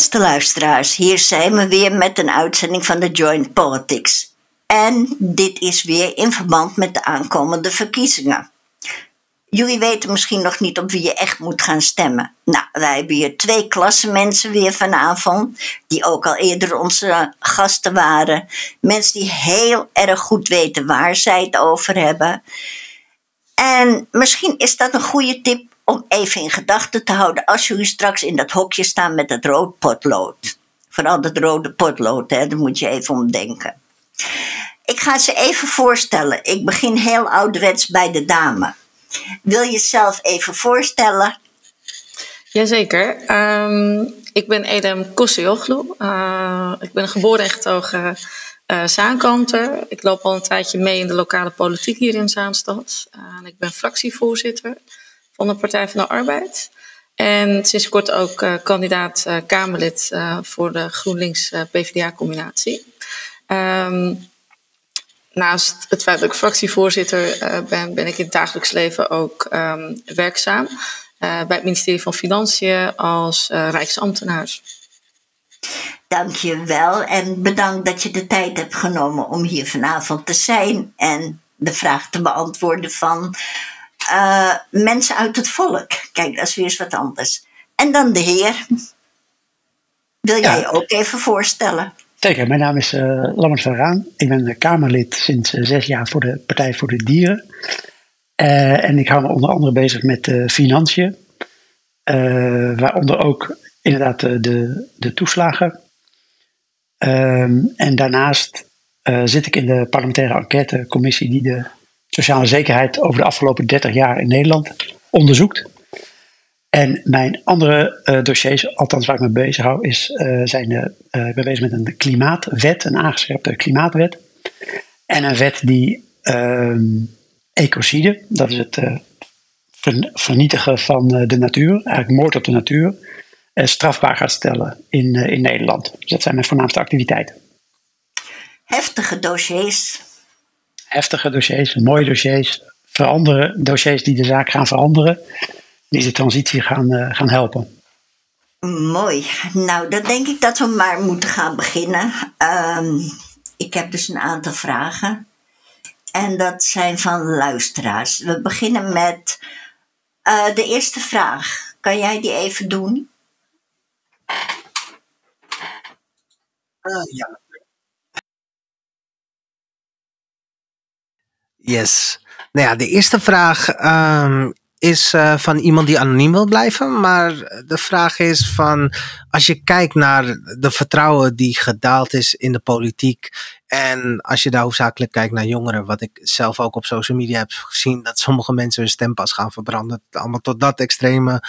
Beste luisteraars, hier zijn we weer met een uitzending van de Joint Politics. En dit is weer in verband met de aankomende verkiezingen. Jullie weten misschien nog niet op wie je echt moet gaan stemmen. Nou, wij hebben hier twee klassen mensen weer vanavond, die ook al eerder onze gasten waren. Mensen die heel erg goed weten waar zij het over hebben. En misschien is dat een goede tip om even in gedachten te houden als jullie straks in dat hokje staan met het rood potlood. Vooral dat rode potlood, hè, daar moet je even om denken. Ik ga ze even voorstellen. Ik begin heel ouderwets bij de dame. Wil je jezelf even voorstellen? Jazeker. Um, ik ben Edem Kosseoglu. Uh, ik ben geboren en getogen uh, Zaankanter. Ik loop al een tijdje mee in de lokale politiek hier in Zaanstad. Uh, ik ben fractievoorzitter van de Partij van de Arbeid. En sinds kort ook uh, kandidaat uh, Kamerlid uh, voor de GroenLinks-PVDA-combinatie. Um, naast het feit dat ik fractievoorzitter ben, ben ik in het dagelijks leven ook um, werkzaam bij het ministerie van Financiën als Rijksambtenaar. Dank je wel en bedankt dat je de tijd hebt genomen om hier vanavond te zijn en de vraag te beantwoorden van uh, mensen uit het volk. Kijk, dat is weer eens wat anders. En dan de heer. Wil jij je ook even voorstellen? Zeker, mijn naam is uh, Lammert van Raan. Ik ben Kamerlid sinds uh, zes jaar voor de Partij voor de Dieren. en ik hou me onder andere bezig met financiën. waaronder ook inderdaad de, de toeslagen. Ehm, en daarnaast zit ik in de parlementaire enquêtecommissie die de sociale zekerheid over de afgelopen 30 jaar in Nederland onderzoekt. En mijn andere uh, dossiers, althans waar ik me bezig hou, is, uh, zijn, uh, ik ben bezig met een klimaatwet, een aangescherpte klimaatwet. En een wet die ehm, ecocide, dat is het vernietigen van de natuur, eigenlijk moord op de natuur, strafbaar gaat stellen in, in Nederland. Dus dat zijn mijn voornaamste activiteiten. Heftige dossiers heftige dossiers, mooie dossiers, veranderen, dossiers die de zaak gaan veranderen, die de transitie gaan, uh, gaan helpen. Mooi. Nou, dan denk ik dat we maar moeten gaan beginnen. Um, ik heb dus een aantal vragen. En dat zijn van luisteraars. We beginnen met uh, de eerste vraag. Kan jij die even doen? Uh, ja, Yes. Nou ja, de eerste vraag um, is uh, van iemand die anoniem wil blijven. Maar de vraag is van, als je kijkt naar de vertrouwen die gedaald is in de politiek. En als je daar hoofdzakelijk kijkt naar jongeren, wat ik zelf ook op social media heb gezien, dat sommige mensen hun stempas gaan verbranden. Allemaal tot dat extreme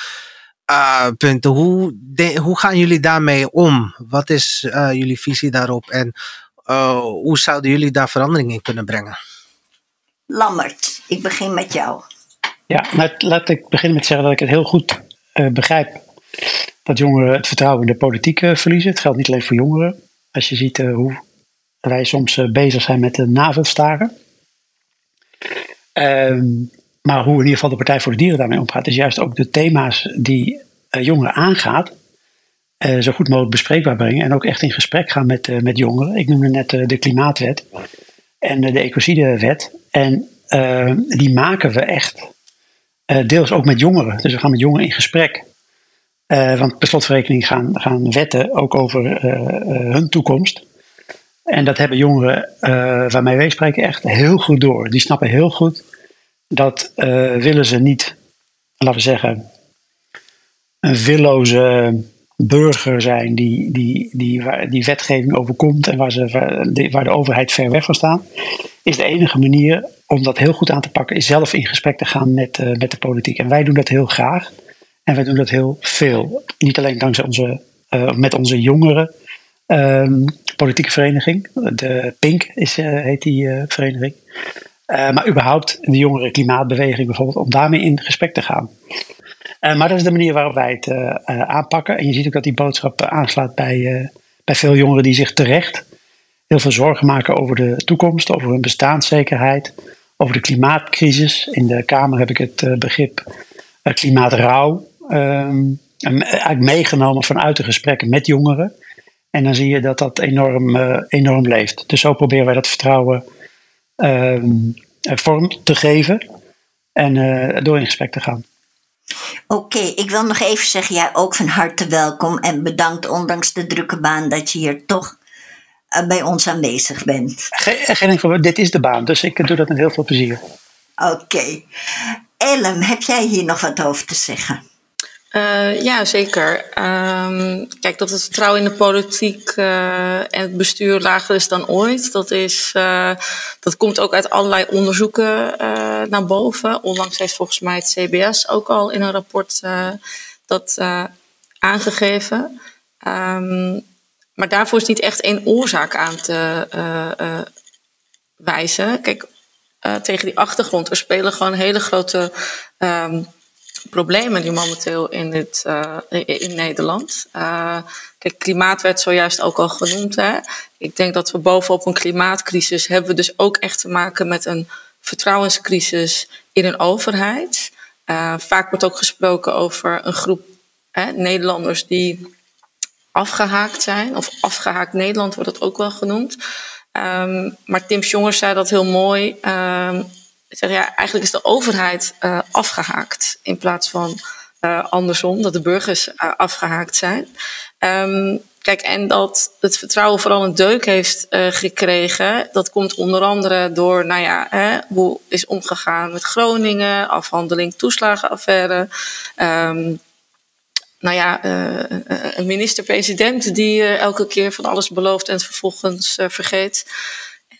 uh, punten. Hoe, hoe gaan jullie daarmee om? Wat is uh, jullie visie daarop? En hoe zouden jullie daar verandering in kunnen brengen? Lammert, ik begin met jou. Ja, laat, laat ik beginnen met zeggen dat ik het heel goed uh, begrijp dat jongeren het vertrouwen in de politiek uh, verliezen. Het geldt niet alleen voor jongeren. Als je ziet uh, hoe wij soms bezig zijn met de navelstaren. Ehm, maar hoe in ieder geval de Partij voor de Dieren daarmee omgaat, is juist ook de thema's die jongeren aangaat, zo goed mogelijk bespreekbaar brengen. En ook echt in gesprek gaan met, met jongeren. Ik noemde net de klimaatwet en de ecocidewet. En uh, die maken we echt uh, deels ook met jongeren. Dus we gaan met jongeren in gesprek. Uh, want per slotverrekening gaan, gaan wetten ook over hun toekomst. En dat hebben jongeren waarmee wij spreken echt heel goed door. Die snappen heel goed dat willen ze niet, laten we zeggen, een willoze burger zijn die, die, die, waar die wetgeving overkomt en waar, ze, waar de overheid ver weg van staat, is de enige manier om dat heel goed aan te pakken, is zelf in gesprek te gaan met, uh, met de politiek. En wij doen dat heel graag en wij doen dat heel veel. Niet alleen dankzij onze, uh, met onze jongeren um, politieke vereniging, de PINK is, uh, heet die vereniging. maar überhaupt de jongere klimaatbeweging bijvoorbeeld, om daarmee in gesprek te gaan. Uh, maar dat is de manier waarop wij het uh, aanpakken. En je ziet ook dat die boodschap aanslaat bij, bij veel jongeren die zich terecht heel veel zorgen maken over de toekomst, over hun bestaanszekerheid, over de klimaatcrisis. In de Kamer heb ik het begrip klimaatrouw um, eigenlijk meegenomen vanuit de gesprekken met jongeren. En dan zie je dat dat enorm, enorm leeft. Dus zo proberen wij dat vertrouwen ehm, vorm te geven en door in gesprek te gaan. Oké, ik wil nog even zeggen, jij ook van harte welkom en bedankt ondanks de drukke baan dat je hier toch eh, bij ons aanwezig bent. Geen, geen dit is de baan, dus ik doe dat met heel veel plezier. Oké. Okay. Ellen, heb jij hier nog wat over te zeggen? Uh, ja, zeker. Um, kijk, dat het vertrouwen in de politiek uh, en het bestuur lager is dan ooit, dat, is, uh, dat komt ook uit allerlei onderzoeken naar boven. Onlangs heeft volgens mij het CBS ook al in een rapport dat aangegeven. Um, maar daarvoor is niet echt één oorzaak aan te wijzen. Kijk, tegen die achtergrond, er spelen gewoon hele grote. Um, problemen die momenteel in, dit, uh, in Nederland. Uh, kijk, klimaat werd zojuist ook al genoemd. Hè? Ik denk dat we bovenop een klimaatcrisis hebben we dus ook echt te maken met een vertrouwenscrisis in een overheid. Uh, vaak wordt ook gesproken over een groep hè, Nederlanders die afgehaakt zijn, of afgehaakt Nederland wordt dat ook wel genoemd. Um, maar Tim Jongers zei dat heel mooi. Ik zeg ja, eigenlijk is de overheid uh, afgehaakt in plaats van uh, andersom, dat de burgers uh, afgehaakt zijn. Um, kijk, en dat het vertrouwen vooral een deuk heeft gekregen, dat komt onder andere door, nou ja, hè, hoe is omgegaan met Groningen, afhandeling toeslagenaffaire. Um, nou ja, een minister-president die elke keer van alles belooft en vervolgens vergeet.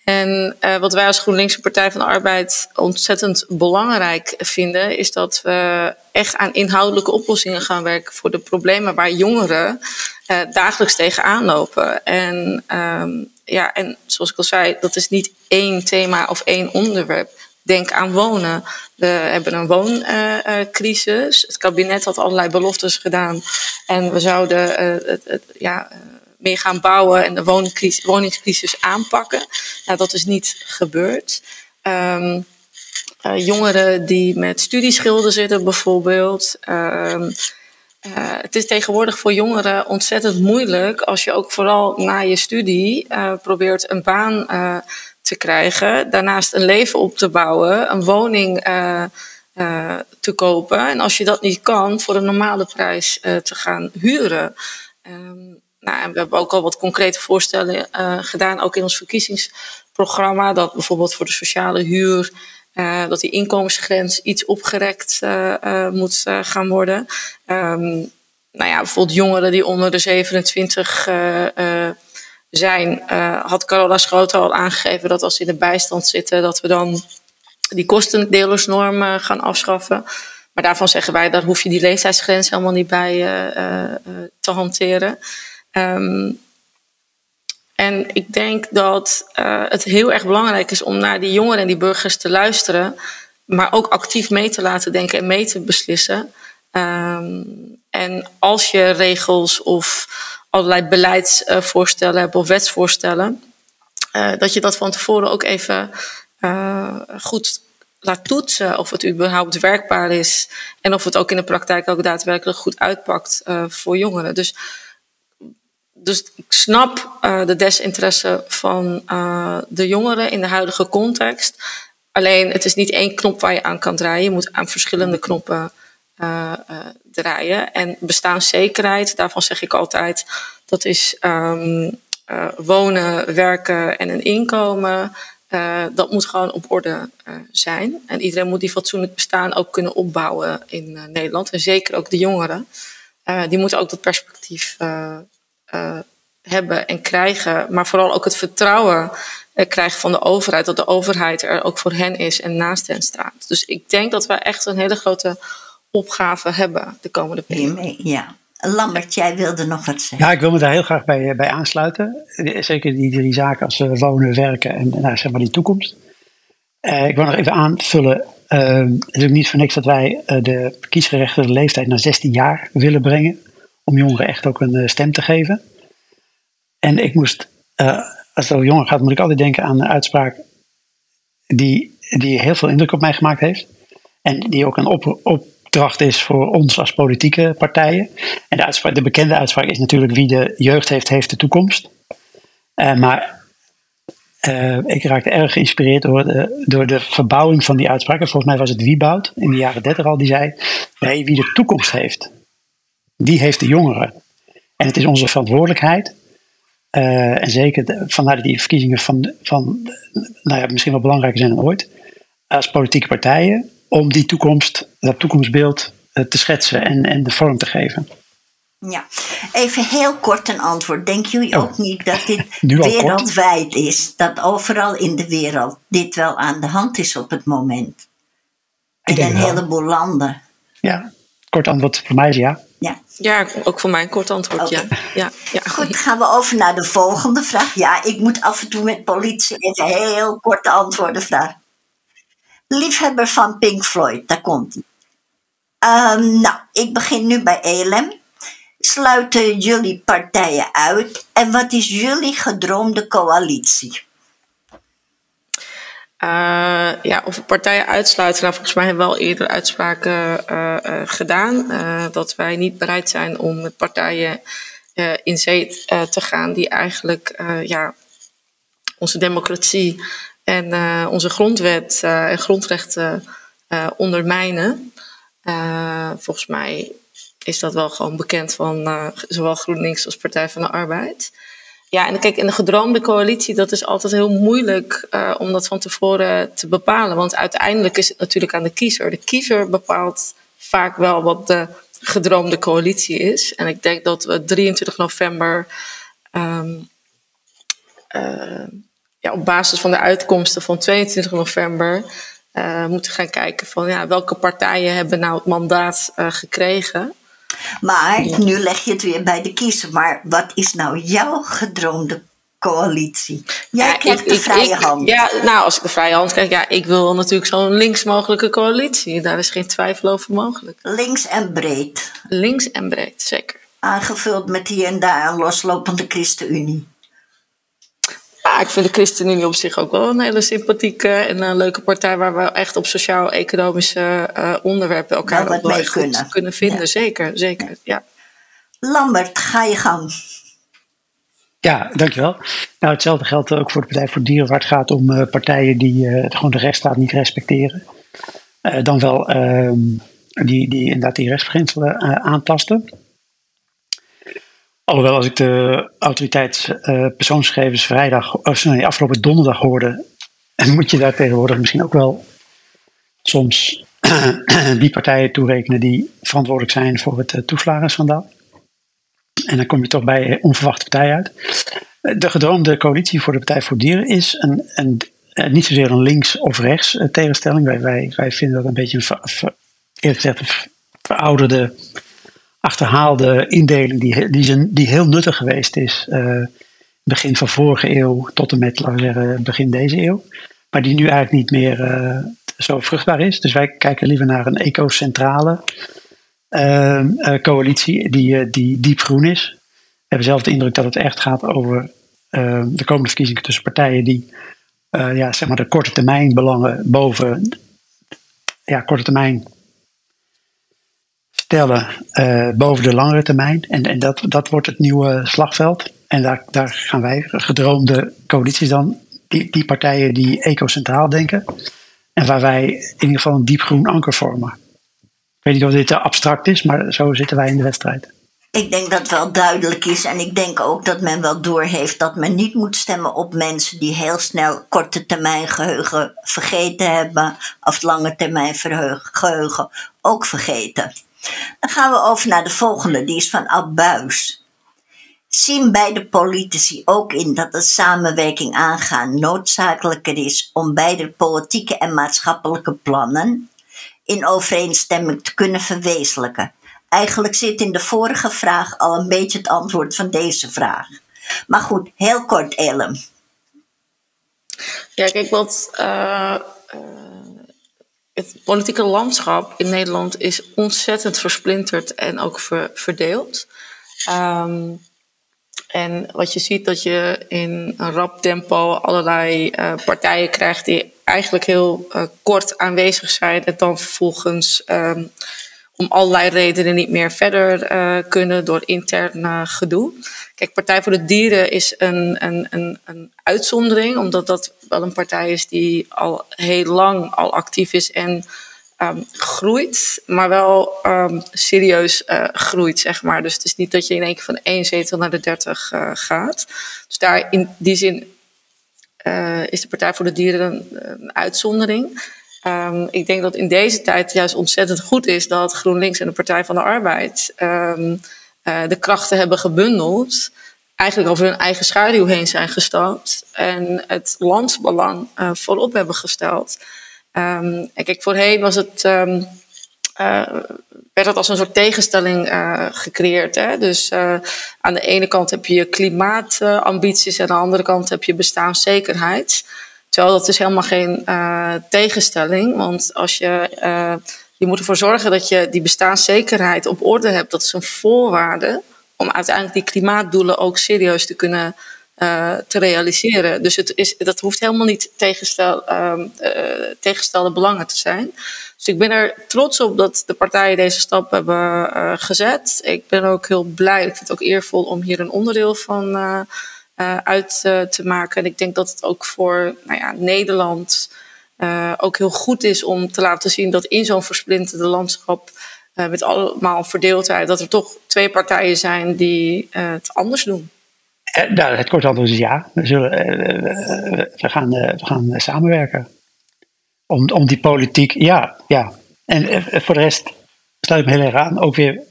En uh, wat wij als GroenLinkse Partij van de Arbeid ontzettend belangrijk vinden, is dat we echt aan inhoudelijke oplossingen gaan werken voor de problemen waar jongeren uh, dagelijks tegenaan lopen. En, um, ja, en zoals ik al zei, dat is niet één thema of één onderwerp. Denk aan wonen. We hebben een wooncrisis. Uh, het kabinet had allerlei beloftes gedaan. En we zouden ja, meer gaan bouwen en de woningcrisis, woningscrisis aanpakken. Nou, dat is niet gebeurd. Um, jongeren die met studieschulden zitten bijvoorbeeld. Um, het is tegenwoordig voor jongeren ontzettend moeilijk als je ook vooral na je studie uh, probeert een baan te krijgen, daarnaast een leven op te bouwen, een woning te kopen. En als je dat niet kan, voor een normale prijs te gaan huren. Um, nou, we hebben ook al wat concrete voorstellen uh, gedaan, ook in ons verkiezingsprogramma. Dat bijvoorbeeld voor de sociale huur, uh, dat die inkomensgrens iets opgerekt uh, moet gaan worden. Um, nou ja, bijvoorbeeld jongeren die onder de 27 zijn, had Carola Schoten al aangegeven dat als ze in de bijstand zitten, dat we dan die kostendelersnorm gaan afschaffen. Maar daarvan zeggen wij, daar hoef je die leeftijdsgrens helemaal niet bij te hanteren. Um, en ik denk dat uh, het heel erg belangrijk is om naar die jongeren en die burgers te luisteren, maar ook actief mee te laten denken en mee te beslissen. Um, en als je regels of allerlei beleidsvoorstellen hebt of wetsvoorstellen, uh, dat je dat van tevoren ook even uh, goed laat toetsen of het überhaupt werkbaar is en of het ook in de praktijk ook daadwerkelijk goed uitpakt voor jongeren. Dus dus ik snap uh, de desinteresse van uh, de jongeren in de huidige context. Alleen het is niet één knop waar je aan kan draaien. Je moet aan verschillende knoppen uh, draaien. En bestaanszekerheid, daarvan zeg ik altijd, dat is um, wonen, werken en een inkomen. dat moet gewoon op orde zijn. En iedereen moet die fatsoenlijk bestaan ook kunnen opbouwen in Nederland. En zeker ook de jongeren. die moeten ook dat perspectief uh, hebben en krijgen, maar vooral ook het vertrouwen uh, krijgen van de overheid, dat de overheid er ook voor hen is en naast hen staat. Dus ik denk dat we echt een hele grote opgave hebben de komende periode. Ja. Lambert, jij wilde nog wat zeggen. Ja, ik wil me daar heel graag bij, eh, bij aansluiten. Zeker die drie zaken als wonen, werken en nou, zeg maar die toekomst. Uh, ik wil nog even aanvullen. Uh, het is ook niet voor niks dat wij de kiesgerechtigde leeftijd naar 16 jaar willen brengen om jongeren echt ook een eh, stem te geven. En ik moest, uh, als het over jongeren gaat, moet ik altijd denken aan een uitspraak die, die heel veel indruk op mij gemaakt heeft. En die ook een op, op, opdracht is voor ons als politieke partijen. En de, uitspraak, de bekende uitspraak is natuurlijk wie de jeugd heeft, heeft de toekomst. Uh, maar ik raakte erg geïnspireerd door de, door de verbouwing van die uitspraak. volgens mij was het Wieboud in de jaren 30 al, die zei: nee, wie de toekomst heeft, die heeft de jongeren. En het is onze verantwoordelijkheid. Uh, en zeker de, vanuit die verkiezingen van, van nou ja, misschien wel belangrijker zijn dan ooit, als politieke partijen, om die toekomst, dat toekomstbeeld uh, te schetsen en, en de vorm te geven. Ja, even heel kort een antwoord. Denken jullie ook oh. niet dat dit wereldwijd is? Dat overal in de wereld dit wel aan de hand is op het moment? In een heleboel landen. Ja, kort antwoord voor mij is ja. Ja, ja ook voor mij een kort antwoord, ja. ja. Ja, Goed, gaan we over naar de volgende vraag. Ja, ik moet af en toe met politie even heel korte antwoorden vragen. Liefhebber van Pink Floyd, daar komt hij. Um, nou, ik begin nu bij ELM sluiten jullie partijen uit en wat is jullie gedroomde coalitie? Uh, ja, of partijen uitsluiten. Nou, volgens mij hebben we wel eerder uitspraken uh, uh, gedaan. dat wij niet bereid zijn om met partijen in zee te gaan die eigenlijk ja, onze democratie en onze grondwet en grondrechten ondermijnen. volgens mij is dat wel gewoon bekend van zowel GroenLinks als Partij van de Arbeid. Ja, en kijk, in de gedroomde coalitie, dat is altijd heel moeilijk uh, om dat van tevoren te bepalen. Want uiteindelijk is het natuurlijk aan de kiezer. De kiezer bepaalt vaak wel wat de gedroomde coalitie is. En ik denk dat we 23 november um, uh, ja, op basis van de uitkomsten van 22 november uh, moeten gaan kijken van ja, welke partijen hebben nou het mandaat gekregen. Maar nu leg je het weer bij de kiezer. Maar wat is nou jouw gedroomde coalitie? Jij ja, krijgt de vrije hand. Ja, nou, als ik de vrije hand krijg, ja, ik wil natuurlijk zo'n links mogelijke coalitie. Daar is geen twijfel over mogelijk. Links en breed. Links en breed, zeker. Aangevuld met hier en daar een loslopende ChristenUnie. Ja, ik vind de ChristenUnie op zich ook wel een hele sympathieke en een leuke partij waar we echt op sociaal-economische uh, onderwerpen elkaar wel mee kunnen. kunnen vinden. Zeker, zeker. Ja. Lambert, ga je gang. Ja, dankjewel. Nou, hetzelfde geldt ook voor de Partij voor Dieren, waar het gaat om uh, partijen die uh, gewoon de rechtsstaat niet respecteren. dan wel ehm, die, die inderdaad die rechtsbeginselen aantasten. Alhoewel, als ik de autoriteitspersoonsgegevens uh, vrijdag, of nee, afgelopen donderdag hoorde, moet je daar tegenwoordig misschien ook wel soms die partijen toerekenen die verantwoordelijk zijn voor het uh, toeslagenschandaal. En dan kom je toch bij onverwachte partijen uit. De gedroomde coalitie voor de Partij voor Dieren is een, een niet zozeer een links- of rechts uh, tegenstelling. Wij, wij, vinden dat een beetje een, ver, eerlijk gezegd, een verouderde achterhaalde indeling die, die, die heel nuttig geweest is. Uh, begin van vorige eeuw tot en met, laten we zeggen, begin deze eeuw. Maar die nu eigenlijk niet meer uh, zo vruchtbaar is. Dus wij kijken liever naar een ecocentrale uh, coalitie die, die diep groen is. We hebben zelf de indruk dat het echt gaat over de komende verkiezingen tussen partijen die ja, zeg maar de korte termijn belangen boven ja, korte termijn stellen uh, boven de langere termijn. En, en dat, dat wordt het nieuwe slagveld. En daar, daar gaan wij, gedroomde coalities dan, die, die partijen die ecocentraal denken. En waar wij in ieder geval een diepgroen anker vormen. Ik weet niet of dit te abstract is, maar zo zitten wij in de wedstrijd. Ik denk dat het wel duidelijk is en ik denk ook dat men wel doorheeft dat men niet moet stemmen op mensen die heel snel korte termijn geheugen vergeten hebben of lange termijn geheugen ook vergeten. Dan gaan we over naar de volgende, die is van Ab Buis. Zien beide politici ook in dat de samenwerking aangaan noodzakelijker is om beide politieke en maatschappelijke plannen in overeenstemming te kunnen verwezenlijken? Eigenlijk zit in de vorige vraag al een beetje het antwoord van deze vraag. Maar goed, heel kort, Ellen. Ja, kijk, wat. Uh, het politieke landschap in Nederland is ontzettend versplinterd en ook verdeeld. Um, en wat je ziet dat je in een rap tempo allerlei uh, partijen krijgt die eigenlijk heel uh, kort aanwezig zijn en dan vervolgens um, om allerlei redenen niet meer verder uh, kunnen door intern gedoe. Partij voor de Dieren is een, een, een, een uitzondering, omdat dat wel een partij is die al heel lang al actief is en um, groeit, maar wel um, serieus uh, groeit, zeg maar. Dus het is niet dat je in één keer van één zetel naar de dertig uh, gaat. Dus daar in die zin uh, is de Partij voor de Dieren een, uitzondering. Um, ik denk dat in deze tijd juist ontzettend goed is dat GroenLinks en de Partij van de Arbeid de krachten hebben gebundeld eigenlijk over hun eigen schaduw heen zijn gestapt en het landsbelang uh, voorop hebben gesteld. Um, en kijk, voorheen was het, um, uh, werd het als een soort tegenstelling gecreëerd. Hè? Dus aan de ene kant heb je klimaatambities en aan de andere kant heb je bestaanszekerheid. Terwijl dat is helemaal geen tegenstelling, want als je, je moet ervoor zorgen dat je die bestaanszekerheid op orde hebt. Dat is een voorwaarde om uiteindelijk die klimaatdoelen ook serieus te kunnen uh, te realiseren. Dus het is, dat hoeft helemaal niet tegenstel, uh, uh, tegenstelde belangen te zijn. Dus ik ben er trots op dat de partijen deze stap hebben uh, gezet. Ik ben ook heel blij, ik vind het ook eervol om hier een onderdeel van uit te maken. En ik denk dat het ook voor nou ja, Nederland ook heel goed is om te laten zien dat in zo'n versplinterde landschap met allemaal verdeeldheid, dat er toch twee partijen zijn die het anders doen. Eh, nou, het korte antwoord is ja. We, zullen, we, gaan, we gaan samenwerken. Om, om die politiek, ja, ja. En voor de rest sluit ik me heel erg aan. Ook weer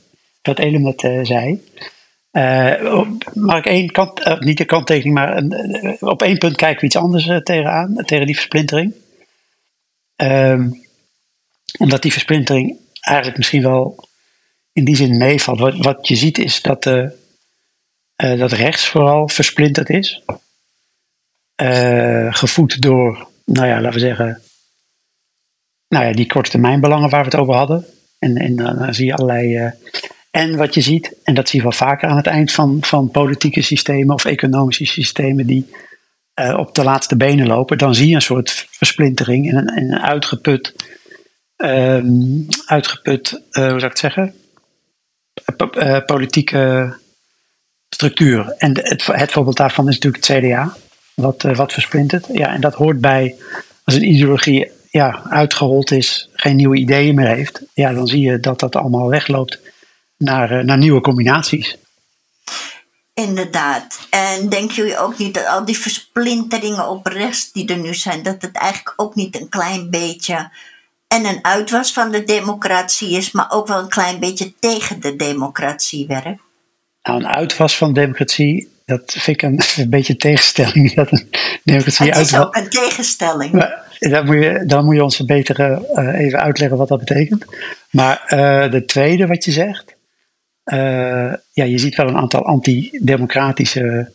wat Elemet uh, zei. Uh, één kant, niet de kanttekening, maar op één punt kijken we iets anders tegenaan, tegen die versplintering. Ehm, omdat die versplintering eigenlijk misschien wel in die zin meevalt. Wat, wat je ziet is dat de uh, dat rechts vooral versplinterd is. Uh, gevoed door, nou ja, laten we zeggen, nou ja, die korte termijn belangen waar we het over hadden. En, en dan zie je allerlei. En wat je ziet, en dat zie je wel vaker aan het eind van, van politieke systemen of economische systemen die op de laatste benen lopen, dan zie je een soort versplintering en een, een uitgeput, um, uitgeput hoe zou ik het zeggen, politieke structuur. En het, het voorbeeld daarvan is natuurlijk het CDA, wat, uh, wat versplintert. Ja, en dat hoort bij, als een ideologie ja, uitgerold is, geen nieuwe ideeën meer heeft, ja, dan zie je dat dat allemaal wegloopt naar, naar nieuwe combinaties. Inderdaad. En denken jullie ook niet dat al die versplinteringen op rechts die er nu zijn, dat het eigenlijk ook niet een klein beetje en een uitwas van de democratie is, maar ook wel een klein beetje tegen de democratie werkt? nou, een uitwas van democratie, dat vind ik een, een beetje een tegenstelling. Dat een democratie het is ook een tegenstelling. Maar, dan, moet je, dan moet je ons beter uh, even uitleggen wat dat betekent. Maar uh, de tweede wat je zegt, uh, ja, je ziet wel een aantal antidemocratische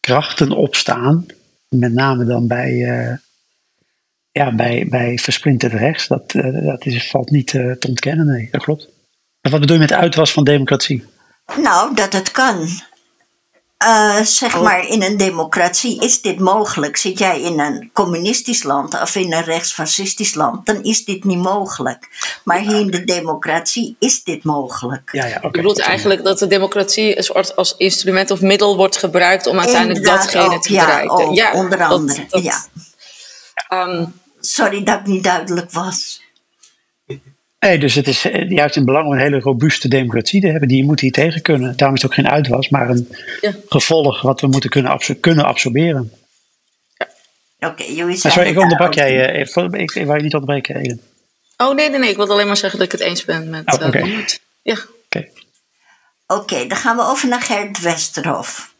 krachten opstaan. Met name dan bij, ja, bij, bij versplinterd rechts. Dat, dat is, valt niet te ontkennen, nee, dat klopt. Maar wat bedoel je met uitwas van democratie? Nou, dat het kan. Uh, zeg oh. maar, in een democratie is dit mogelijk. Zit jij in een communistisch land of in een rechtsfascistisch land, dan is dit niet mogelijk. Maar hier in de democratie is dit mogelijk. Ja, ja, okay. Je bedoelt eigenlijk dat de democratie een soort als instrument of middel wordt gebruikt om uiteindelijk Inderdaad datgene te bereiken. Ja, onder andere. Dat, ja. Um, Sorry dat ik niet duidelijk was. Nee, dus het is eh, juist in belang om een hele robuuste democratie te hebben. Die moet hier tegen kunnen. Daarom is het ook geen uitwas, maar een ja. gevolg wat we moeten kunnen, absor kunnen absorberen. Oké, okay, jullie Sorry, ik onderbrak jij. Uh, ik, ik, ik wou je niet onderbreken, Eden. Oh nee, nee, nee. Ik wilde alleen maar zeggen dat ik het eens ben met oh, okay. uh, Ja. Oké. Okay. okay, dan gaan we over naar Gert Westerhof.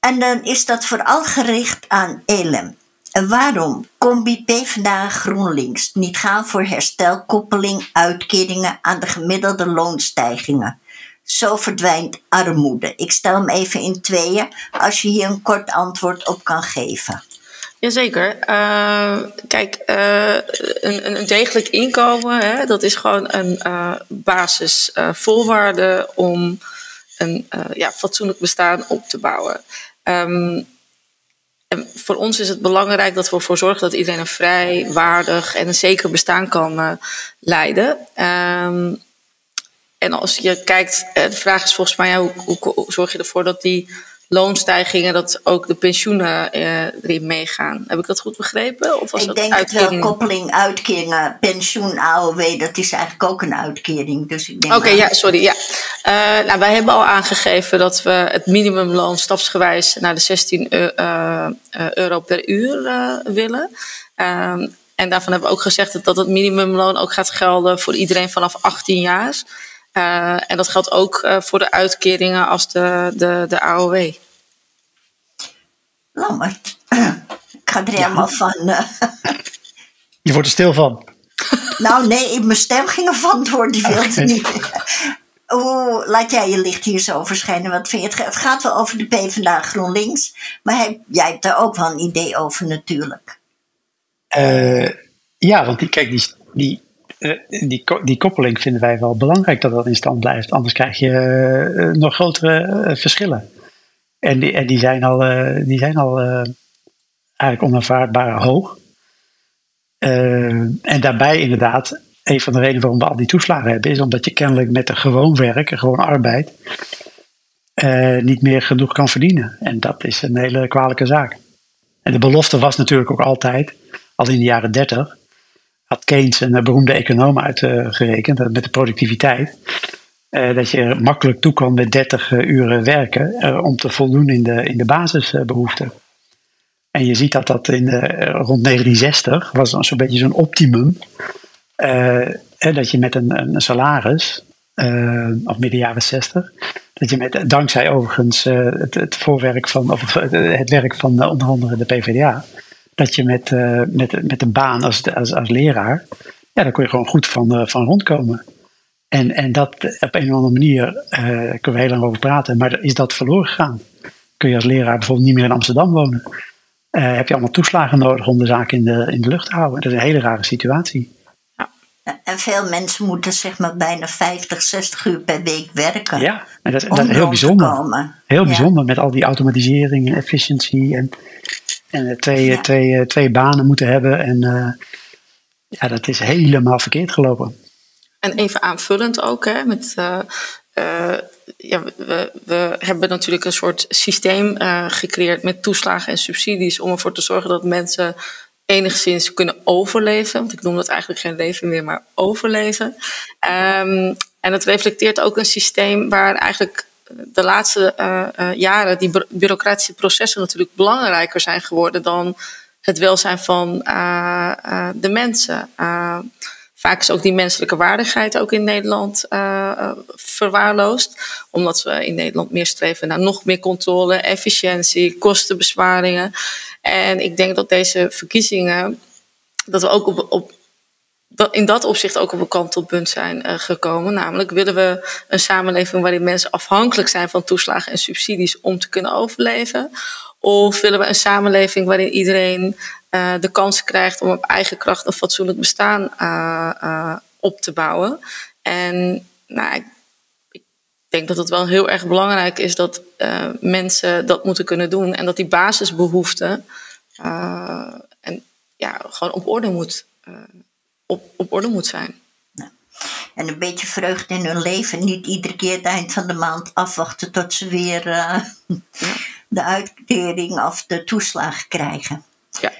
En dan is dat vooral gericht aan Elem. Waarom combi PvdA GroenLinks niet gaan voor herstelkoppeling uitkeringen aan de gemiddelde loonstijgingen? Zo verdwijnt armoede. Ik stel hem even in tweeën als je hier een kort antwoord op kan geven. Jazeker. Uh, kijk, uh, een, een, degelijk inkomen, hè, dat is gewoon een uh, basisvoorwaarde om een ja, fatsoenlijk bestaan op te bouwen. Um, voor ons is het belangrijk dat we ervoor zorgen dat iedereen een vrij, waardig en een zeker bestaan kan uh, leiden. Um, en als je kijkt, de vraag is volgens mij, hoe, hoe, zorg je ervoor dat die loonstijgingen, dat ook de pensioenen uh, erin meegaan. Heb ik dat goed begrepen? Of was ik dat denk uitkering? wel koppeling uitkeringen, pensioen, AOW, dat is eigenlijk ook een uitkering. Dus Oké, ja, sorry. Ja. Uh, nou, wij hebben al aangegeven dat we het minimumloon stapsgewijs naar de 16 uh, euro per uur willen. Ehm, en daarvan hebben we ook gezegd dat het minimumloon ook gaat gelden voor iedereen vanaf 18 jaar. Uh, en dat geldt ook uh, voor de uitkeringen als de, de, de AOW. Lammert, ik ga er helemaal van. Uh... Je wordt er stil van. nou nee, mijn stem ging ervan door, die wilde okay. niet. Oeh, laat jij je licht hier zo verschijnen. Wat vind je? Het gaat wel over de PvdA GroenLinks. Maar heb, jij hebt daar ook wel een idee over natuurlijk. ja, want die, kijk, die, die eh, die, die koppeling vinden wij wel belangrijk dat dat in stand blijft. Anders krijg je uh, nog grotere verschillen. En die, en die zijn al, die zijn al eigenlijk onaanvaardbaar hoog. en daarbij inderdaad, een van de redenen waarom we al die toeslagen hebben, is omdat je kennelijk met een gewoon werk, een gewoon arbeid, niet meer genoeg kan verdienen. En dat is een hele kwalijke zaak. En de belofte was natuurlijk ook altijd, al in de jaren 30, had Keynes een beroemde econoom uitgerekend, met de productiviteit. Uh, dat je makkelijk toe kan met 30 uh, uren werken uh, om te voldoen in de, in de basisbehoeften. En je ziet dat dat in rond 1960 was zo'n beetje zo'n optimum. dat je met een, een salaris, of midden jaren 60, dat je met, dankzij overigens het, het voorwerk van, of het werk van onder andere de PvdA, dat je met, uh, met, met een baan als, als, als leraar, ja, daar kun je gewoon goed van, uh, van rondkomen. En, en dat op een of andere manier, uh, kunnen we heel lang over praten, maar is dat verloren gegaan? Kun je als leraar bijvoorbeeld niet meer in Amsterdam wonen? heb je allemaal toeslagen nodig om de zaak in de, in de lucht te houden? Dat is een hele rare situatie. En veel mensen moeten zeg maar bijna 50, 60 uur per week werken. Ja, en dat, dat is heel bijzonder. Heel bijzonder met al die automatisering en efficiëntie en en eh, twee, eh, twee, eh, twee banen moeten hebben. En ja, dat is helemaal verkeerd gelopen. En even aanvullend ook, hè, met, uh, uh, ja, we, we, hebben natuurlijk een soort systeem uh, gecreëerd met toeslagen en subsidies om ervoor te zorgen dat mensen enigszins kunnen overleven. Want ik noem dat eigenlijk geen leven meer, maar overleven. Um, en het reflecteert ook een systeem waar eigenlijk de laatste uh, uh, jaren die bureaucratische processen natuurlijk belangrijker zijn geworden dan het welzijn van uh, de mensen. vaak is ook die menselijke waardigheid ook in Nederland verwaarloosd. Omdat we in Nederland meer streven naar nog meer controle, efficiëntie, kostenbesparingen. En ik denk dat deze verkiezingen, dat we ook op, op in dat opzicht ook op een kantelpunt zijn uh, gekomen. Namelijk willen we een samenleving waarin mensen afhankelijk zijn van toeslagen en subsidies om te kunnen overleven? Of willen we een samenleving waarin iedereen uh, de kans krijgt om op eigen kracht een fatsoenlijk bestaan uh, op te bouwen? En nou, ik, ik, denk dat het wel heel erg belangrijk is dat mensen dat moeten kunnen doen en dat die basisbehoeften en, ja, gewoon op orde moet op, op orde moet zijn. En een beetje vreugde in hun leven. Niet iedere keer het eind van de maand afwachten tot ze weer uh, de uitkering of de toeslag krijgen. Ja.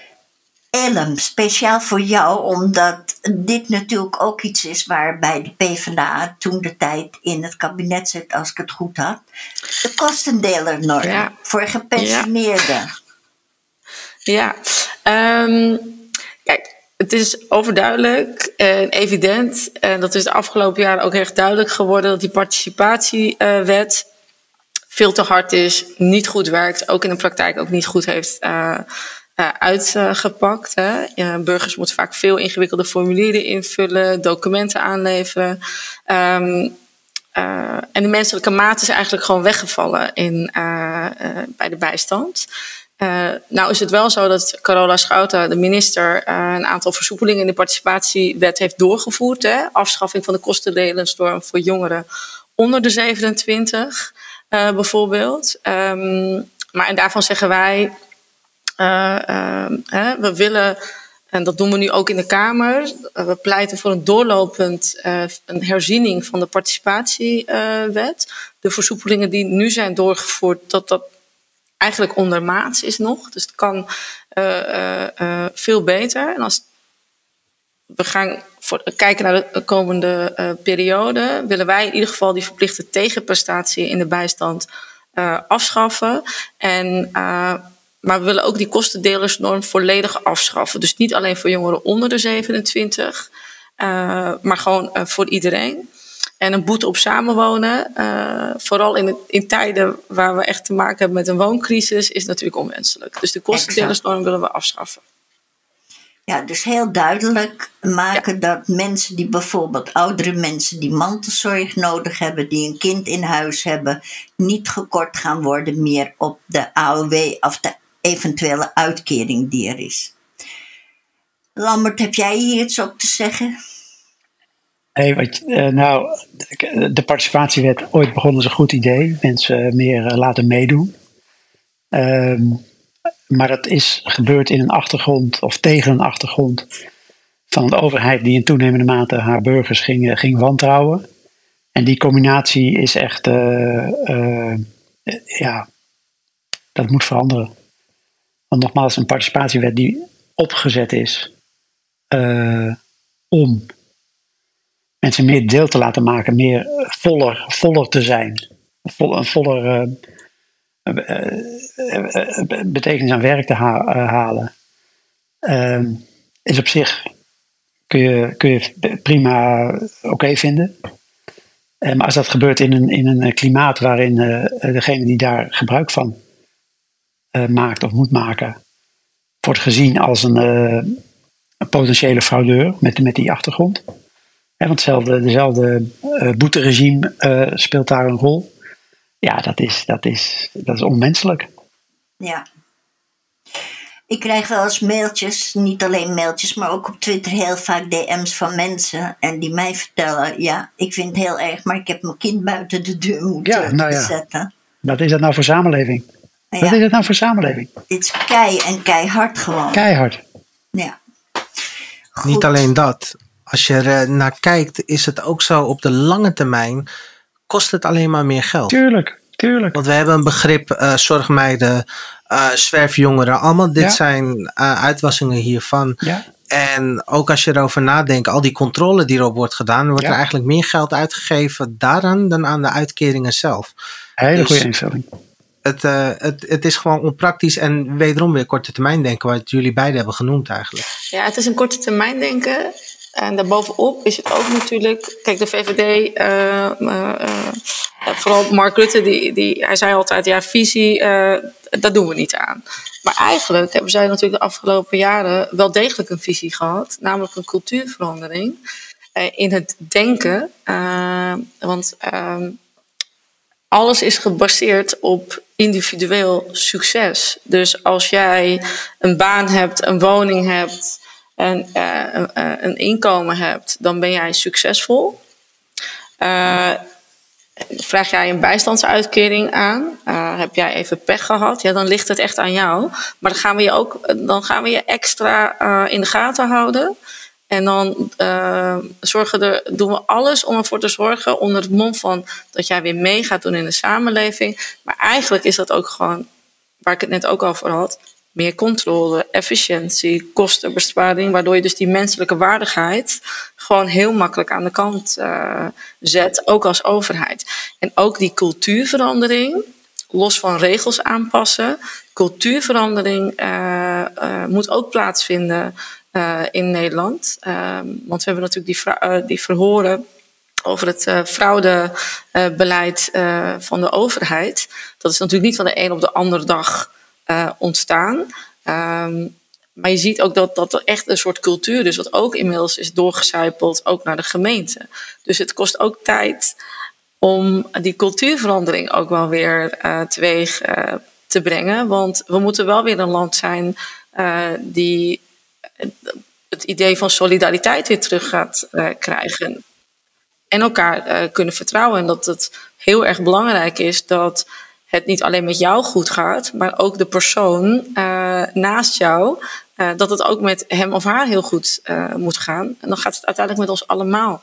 Elm, speciaal voor jou, omdat dit natuurlijk ook iets is waarbij de PvdA toen de tijd in het kabinet zit, als ik het goed had. De kostendelernorm ja. voor gepensioneerden. Ja, ja. Um, kijk, het is overduidelijk en evident, en dat is de afgelopen jaren ook echt duidelijk geworden, dat die participatiewet veel te hard is, niet goed werkt, ook in de praktijk ook niet goed heeft uh, uh, uitgepakt. Burgers moeten vaak veel ingewikkelde formulieren invullen, documenten aanleveren. Um, uh, en de menselijke maat is eigenlijk gewoon weggevallen in, bij de bijstand. Uh, nou is het wel zo dat Carola Schouten, de minister, uh, een aantal versoepelingen in de participatiewet heeft doorgevoerd. Hè? Afschaffing van de kostendelenstorm voor jongeren onder de 27 uh, eh, bijvoorbeeld. Um, maar en daarvan zeggen wij, we willen en dat doen we nu ook in de Kamer. we pleiten voor een doorlopend een herziening van de participatiewet. de versoepelingen die nu zijn doorgevoerd, dat dat eigenlijk ondermaats is nog. Dus het kan veel beter. En als we gaan voor, kijken naar de komende periode, willen wij in ieder geval die verplichte tegenprestatie in de bijstand afschaffen. En, maar we willen ook die kostendelersnorm volledig afschaffen. Dus niet alleen voor jongeren onder de 27, maar gewoon voor iedereen. En een boete op samenwonen, vooral in, in tijden waar we echt te maken hebben met een wooncrisis, is natuurlijk onwenselijk. Dus de kostendelersnorm willen we afschaffen. Ja, dus heel duidelijk maken dat mensen die bijvoorbeeld oudere mensen die mantelzorg nodig hebben, die een kind in huis hebben, niet gekort gaan worden meer op de AOW of de eventuele uitkering die er is. Lambert, heb jij hier iets op te zeggen? Hey, wat, uh, nou, de participatiewet, ooit begonnen is een goed idee. Mensen meer uh, laten meedoen. Um, maar dat is gebeurd in een achtergrond of tegen een achtergrond van de overheid die in toenemende mate haar burgers ging, eh, ging wantrouwen. En die combinatie is echt, ja, dat moet veranderen. Want nogmaals, een participatiewet die opgezet is om mensen meer deel te laten maken, meer voller, voller te zijn. Een voller betekenis aan werk te eh, halen, ehm, is op zich kun je, kun je prima oké vinden. Eh, maar als dat gebeurt in een, in een klimaat waarin degene die daar gebruik van maakt of moet maken, wordt gezien als een, een potentiële fraudeur met, met die achtergrond. Want hetzelfde, dezelfde boeteregime speelt daar een rol. Ja, dat is, dat is, dat is onmenselijk. Ja. Ik krijg wel eens mailtjes, niet alleen mailtjes, maar ook op Twitter heel vaak DM's van mensen. En die mij vertellen: Ja, ik vind het heel erg, maar ik heb mijn kind buiten de deur moeten ja, nou ja. zetten. Wat is dat nou voor samenleving? Wat is dat nou voor samenleving? Het is kei en keihard gewoon. Keihard. Ja. Niet alleen dat. Als je er naar kijkt, is het ook zo op de lange termijn kost het alleen maar meer geld. Tuurlijk, tuurlijk. Want we hebben een begrip uh, zorgmeiden, uh, zwerfjongeren. Allemaal dit zijn uh, uitwassingen hiervan. Ja. En ook als je erover nadenkt, al die controle die erop wordt gedaan, wordt er eigenlijk meer geld uitgegeven daaraan dan aan de uitkeringen zelf. Hele dus goede instelling. Het, uh, het, het is gewoon onpraktisch en wederom weer korte termijn denken, wat jullie beiden hebben genoemd eigenlijk. Ja, het is een korte termijn denken. En daarbovenop is het ook natuurlijk, kijk, de VVD, uh, uh, vooral Mark Rutte, die, die, hij zei altijd, ja, visie, dat doen we niet aan. Maar eigenlijk hebben zij natuurlijk de afgelopen jaren wel degelijk een visie gehad, namelijk een cultuurverandering in het denken. want ehm, alles is gebaseerd op individueel succes. Dus als jij een baan hebt, een woning hebt, en uh, een inkomen hebt, dan ben jij succesvol. Uh, vraag jij een bijstandsuitkering aan, uh, heb jij even pech gehad, ja, dan ligt het echt aan jou. Maar dan gaan we je ook dan gaan we je extra in de gaten houden. En dan zorgen er, doen we alles om ervoor te zorgen onder het mom van dat jij weer mee gaat doen in de samenleving. Maar eigenlijk is dat ook gewoon, waar ik het net ook over had, meer controle, efficiëntie, kostenbesparing, waardoor je dus die menselijke waardigheid gewoon heel makkelijk aan de kant uh, zet, ook als overheid. En ook die cultuurverandering, los van regels aanpassen, cultuurverandering uh, uh, moet ook plaatsvinden in Nederland. Ehm, want we hebben natuurlijk die, die verhoren over het fraudebeleid van de overheid. Dat is natuurlijk niet van de een op de andere dag uh, ontstaan. Um, maar je ziet ook dat, dat echt een soort cultuur is, wat ook inmiddels is doorgecijpeld, ook naar de gemeente. Dus het kost ook tijd om die cultuurverandering ook wel weer uh, teweeg uh, te brengen. Want we moeten wel weer een land zijn die het idee van solidariteit weer terug gaat krijgen. En elkaar kunnen vertrouwen. En dat het heel erg belangrijk is dat het niet alleen met jou goed gaat, maar ook de persoon uh, naast jou dat het ook met hem of haar heel goed moet gaan. En dan gaat het uiteindelijk met ons allemaal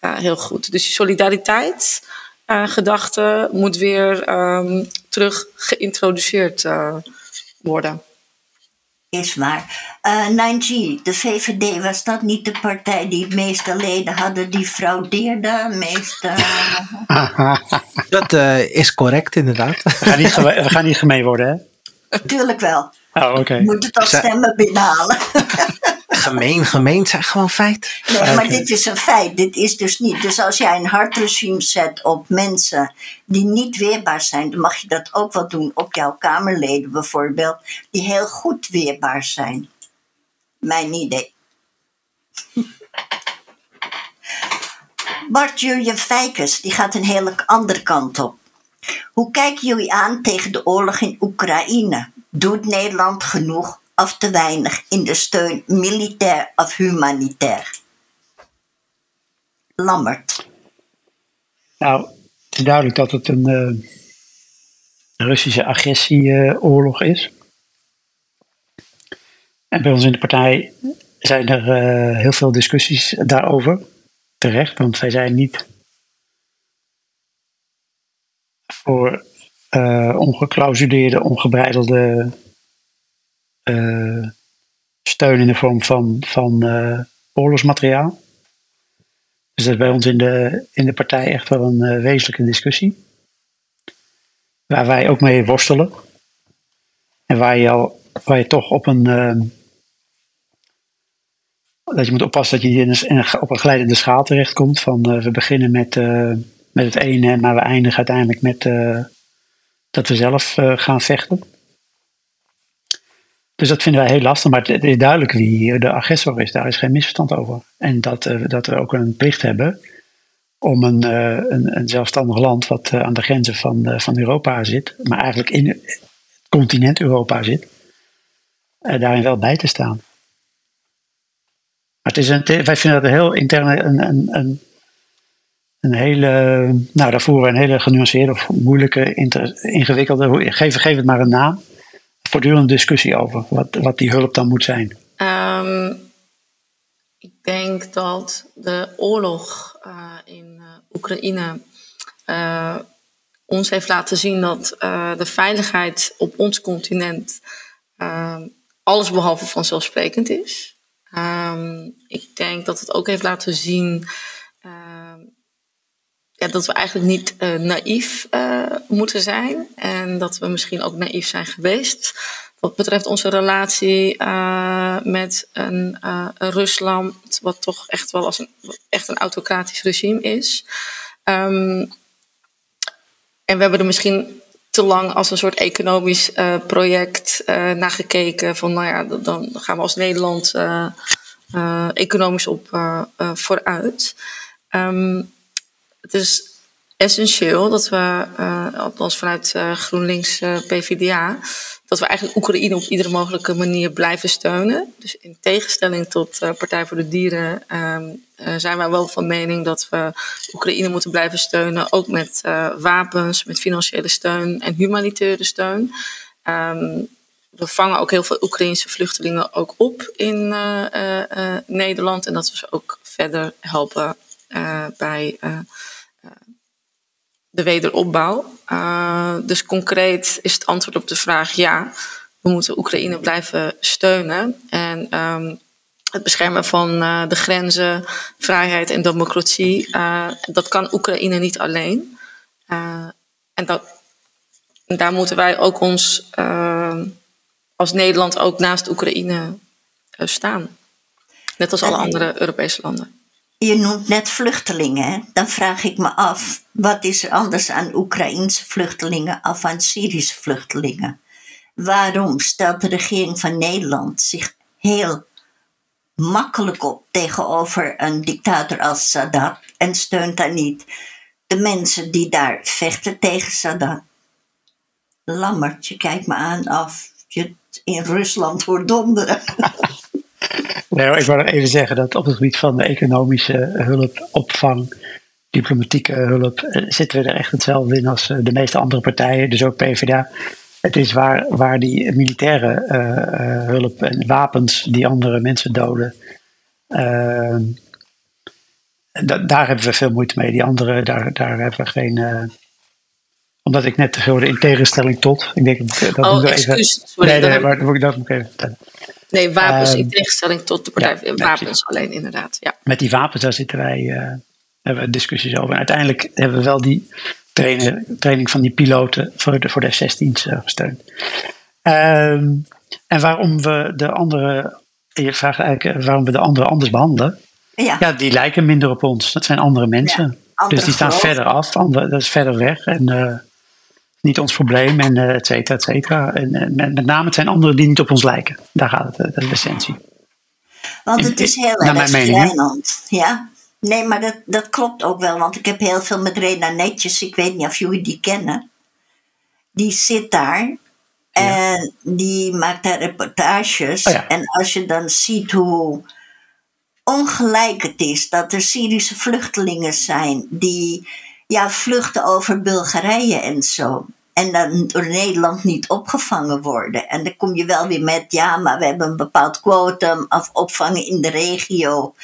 heel goed. Dus die solidariteit gedachte moet weer um, terug geïntroduceerd worden. Is waar. Uh, 9G, de VVD, was dat niet de partij die het meeste leden hadden die fraudeerden? Meeste, dat uh, is correct, inderdaad. We gaan niet, we gaan niet gemeen worden, hè? Tuurlijk wel. Oh, oké. Okay. Moet het als stemmen binnenhalen. gemeen, gemeen zijn gewoon feit. Nee, maar okay. dit is een feit. Dit is dus niet. Dus als jij een hardregime zet op mensen die niet weerbaar zijn, dan mag je dat ook wel doen op jouw Kamerleden bijvoorbeeld, die heel goed weerbaar zijn. Mijn idee. Bart Julian Fijkes, die gaat een hele andere kant op. Hoe kijken jullie aan tegen de oorlog in Oekraïne? Doet Nederland genoeg of te weinig in de steun, militair of humanitair? Lammert. Nou, het is duidelijk dat het een uh, Russische agressieoorlog is. En bij ons in de partij zijn er uh, heel veel discussies daarover. Terecht, want wij zijn niet voor uh, ongeclausuleerde, ongebreidelde uh, steun in de vorm van, van uh, oorlogsmateriaal. Dus dat is bij ons in de, in de partij echt wel een wezenlijke discussie. Waar wij ook mee worstelen. En waar je, al, waar je toch op een. dat je moet oppassen dat je in een, op een glijdende schaal terechtkomt. Van we beginnen met met het ene, maar we eindigen uiteindelijk met dat we zelf gaan vechten. Dus dat vinden wij heel lastig, maar het is duidelijk wie hier de agressor is. Daar is geen misverstand over. En dat, uh, dat we ook een plicht hebben om een, een, een, zelfstandig land wat aan de grenzen van, van Europa zit, maar eigenlijk in het continent Europa zit, daarin wel bij te staan. Het is een, wij vinden dat een heel interne een, een, een een hele, nou daar voeren we een hele genuanceerde of moeilijke, ingewikkelde, geef, geef het maar een naam, voortdurende discussie over wat, wat die hulp dan moet zijn. Um, ik denk dat de oorlog uh, in uh, Oekraïne uh, ons heeft laten zien dat de veiligheid op ons continent alles behalve vanzelfsprekend is. Um, ik denk dat het ook heeft laten zien ja, dat we eigenlijk niet uh, naïef uh, moeten zijn. En dat we misschien ook naïef zijn geweest. Wat betreft onze relatie uh, met een, Rusland, wat toch echt wel als een, echt een autocratisch regime is. Um, en we hebben er misschien te lang als een soort economisch project naar gekeken. Van nou ja, dan gaan we als Nederland economisch op vooruit. Um, het is essentieel dat we, uh, althans vanuit uh, GroenLinks uh, PvdA, dat we eigenlijk Oekraïne op iedere mogelijke manier blijven steunen. Dus in tegenstelling tot Partij voor de Dieren um, zijn wij wel van mening dat we Oekraïne moeten blijven steunen, ook met wapens, met financiële steun en humanitaire steun. Um, we vangen ook heel veel Oekraïnse vluchtelingen ook op in Nederland en dat we ze ook verder helpen bij de wederopbouw. Dus concreet is het antwoord op de vraag ja. We moeten Oekraïne blijven steunen. En um, het beschermen van uh, de grenzen, vrijheid en democratie, uh, dat kan Oekraïne niet alleen. en, dat, en daar moeten wij ook ons als Nederland ook naast Oekraïne staan. Net als alle andere Europese landen. Je noemt net vluchtelingen. Dan vraag ik me af, wat is er anders aan Oekraïense vluchtelingen of aan Syrische vluchtelingen? Waarom stelt de regering van Nederland zich heel makkelijk op tegenover een dictator als Sadat en steunt daar niet de mensen die daar vechten tegen Sadat? Lammert, je kijkt me aan of je in Rusland hoort donderen. Nee, ik wil nog even zeggen dat op het gebied van de economische hulp, opvang, diplomatieke hulp, eh, zitten we er echt hetzelfde in als eh, de meeste andere partijen, dus ook PvdA. Het is waar, waar die militaire hulp en wapens die andere mensen doden. daar hebben we veel moeite mee. Die andere, daar, daar hebben we geen omdat ik net hoorde in tegenstelling tot. Ik denk dat oh, moet. Even, Sorry, nee, nee, maar dat moet ik even vertellen. Nee, wapens in ehm, tegenstelling tot de partij. Ja, wapens alleen, inderdaad. Ja. Met die wapens, daar zitten wij, uh, hebben we discussies over. En uiteindelijk hebben we wel die trainen, training van die piloten voor de, voor de F-16's uh, gesteund. Um, en waarom we de andere, je vraagt eigenlijk eh, waarom we de andere anders behandelen. Ja. ja, die lijken minder op ons. Dat zijn andere mensen. Ja, dus die staan verder af, andere, dat is verder weg. En uh, niet ons probleem en uh, et cetera, et cetera. En, en met, met, name het zijn anderen die niet op ons lijken. Daar gaat het, eh, de essentie. Want het is heel erg schrijnend. Ja? Nee, maar dat, dat klopt ook wel. Want ik heb heel veel met Rena Netjes. Ik weet niet of jullie die kennen. Die zit daar. En die maakt daar reportages. Oh en als je dan ziet hoe ongelijk het is dat er Syrische vluchtelingen zijn die ja, vluchten over Bulgarije en zo. En dan door Nederland niet opgevangen worden. En dan kom je wel weer met, ja, maar we hebben een bepaald quotum of opvangen in de regio.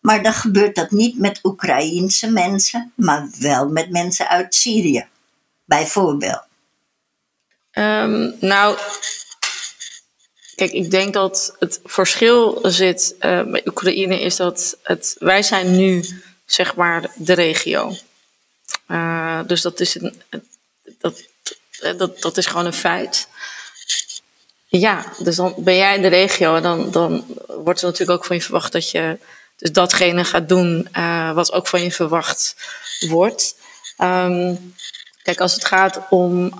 Maar dan gebeurt dat niet met Oekraïense mensen, maar wel met mensen uit Syrië, bijvoorbeeld. Um, nou, kijk, ik denk dat het verschil zit uh, bij Oekraïne is dat het, wij zijn nu zeg maar de regio. Uh, dus dat is, een, dat, dat, dat is gewoon een feit. Ja, dus dan ben jij in de regio en dan, dan wordt er natuurlijk ook van je verwacht dat je dus datgene gaat doen uh, wat ook van je verwacht wordt. Um, kijk, als het gaat om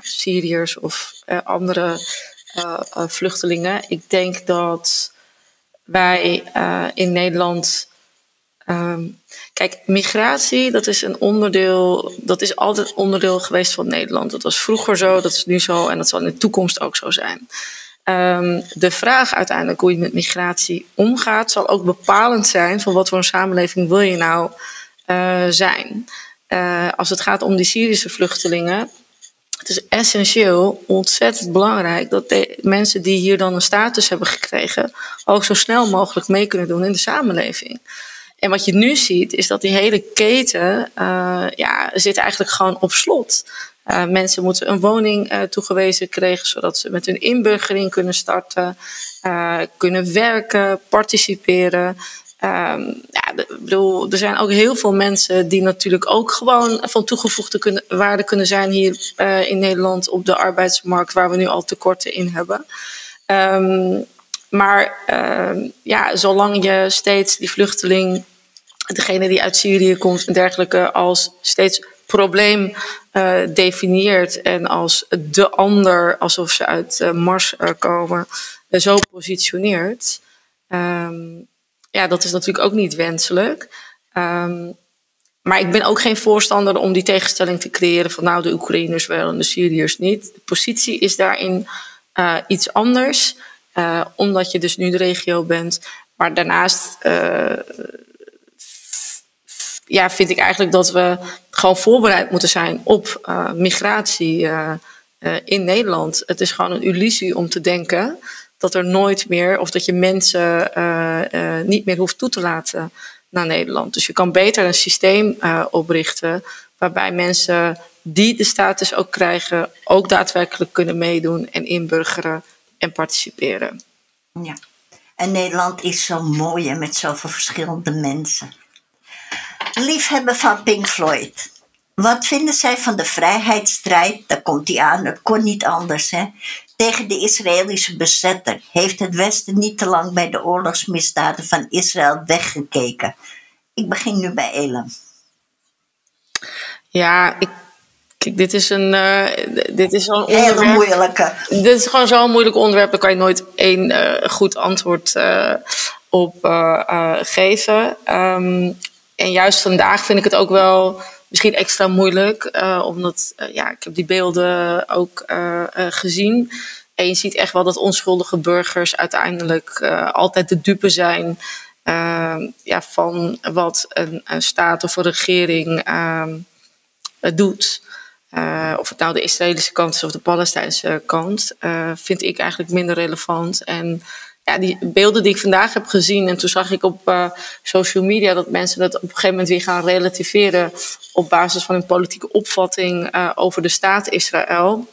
Syriërs of andere vluchtelingen, ik denk dat wij in Nederland Um, kijk, migratie, dat is een onderdeel, dat is altijd onderdeel geweest van Nederland. Dat was vroeger zo, dat is nu zo en dat zal in de toekomst ook zo zijn. Um, de vraag uiteindelijk hoe je met migratie omgaat, zal ook bepalend zijn van wat voor een samenleving wil je nou uh, zijn. Uh, als het gaat om die Syrische vluchtelingen, het is essentieel, ontzettend belangrijk dat de mensen die hier dan een status hebben gekregen, ook zo snel mogelijk mee kunnen doen in de samenleving. En wat je nu ziet, is dat die hele keten uh, ja, zit eigenlijk gewoon op slot. Uh, mensen moeten een woning uh, toegewezen krijgen, zodat ze met hun inburgering kunnen starten, kunnen werken, participeren. Um, ja, bedoel, er zijn ook heel veel mensen die natuurlijk ook gewoon van toegevoegde waarde kunnen zijn hier in Nederland op de arbeidsmarkt, waar we nu al tekorten in hebben. Um, maar uh, ja, zolang je steeds die vluchteling degene die uit Syrië komt en dergelijke als steeds probleem uh, definieert en als de ander, alsof ze uit uh, Mars uh, komen, zo positioneert. Um, ja, dat is natuurlijk ook niet wenselijk. Um, maar ik ben ook geen voorstander om die tegenstelling te creëren van nou de Oekraïners wel en de Syriërs niet. De positie is daarin iets anders, omdat je dus nu de regio bent. Maar daarnaast ja, vind ik eigenlijk dat we gewoon voorbereid moeten zijn op uh, migratie uh, uh, in Nederland. Het is gewoon een illusie om te denken dat er nooit meer, of dat je mensen niet meer hoeft toe te laten naar Nederland. Dus je kan beter een systeem oprichten waarbij mensen die de status ook krijgen, ook daadwerkelijk kunnen meedoen en inburgeren en participeren. Ja. En Nederland is zo mooi en met zoveel verschillende mensen liefhebber van Pink Floyd. Wat vinden zij van de vrijheidsstrijd? Daar komt hij aan, het kon niet anders, hè? Tegen de Israëlische bezetter heeft het Westen niet te lang bij de oorlogsmisdaden van Israël weggekeken. Ik begin nu bij Elam. Ja, ik, kijk, dit is een, uh, dit is zo'n Hele moeilijke. Dit is gewoon zo'n moeilijk onderwerp. Daar kan je nooit één uh, goed antwoord uh, op geven. Um, en juist vandaag vind ik het ook wel misschien extra moeilijk. Uh, omdat uh, ja, ik heb die beelden ook uh, gezien. En je ziet echt wel dat onschuldige burgers uiteindelijk altijd de dupe zijn ja, van wat een, staat of een regering doet. of het nou de Israëlische kant is of de Palestijnse kant, vind ik eigenlijk minder relevant. En ja, die beelden die ik vandaag heb gezien, en toen zag ik op social media dat mensen dat op een gegeven moment weer gaan relativeren op basis van hun politieke opvatting over de staat Israël.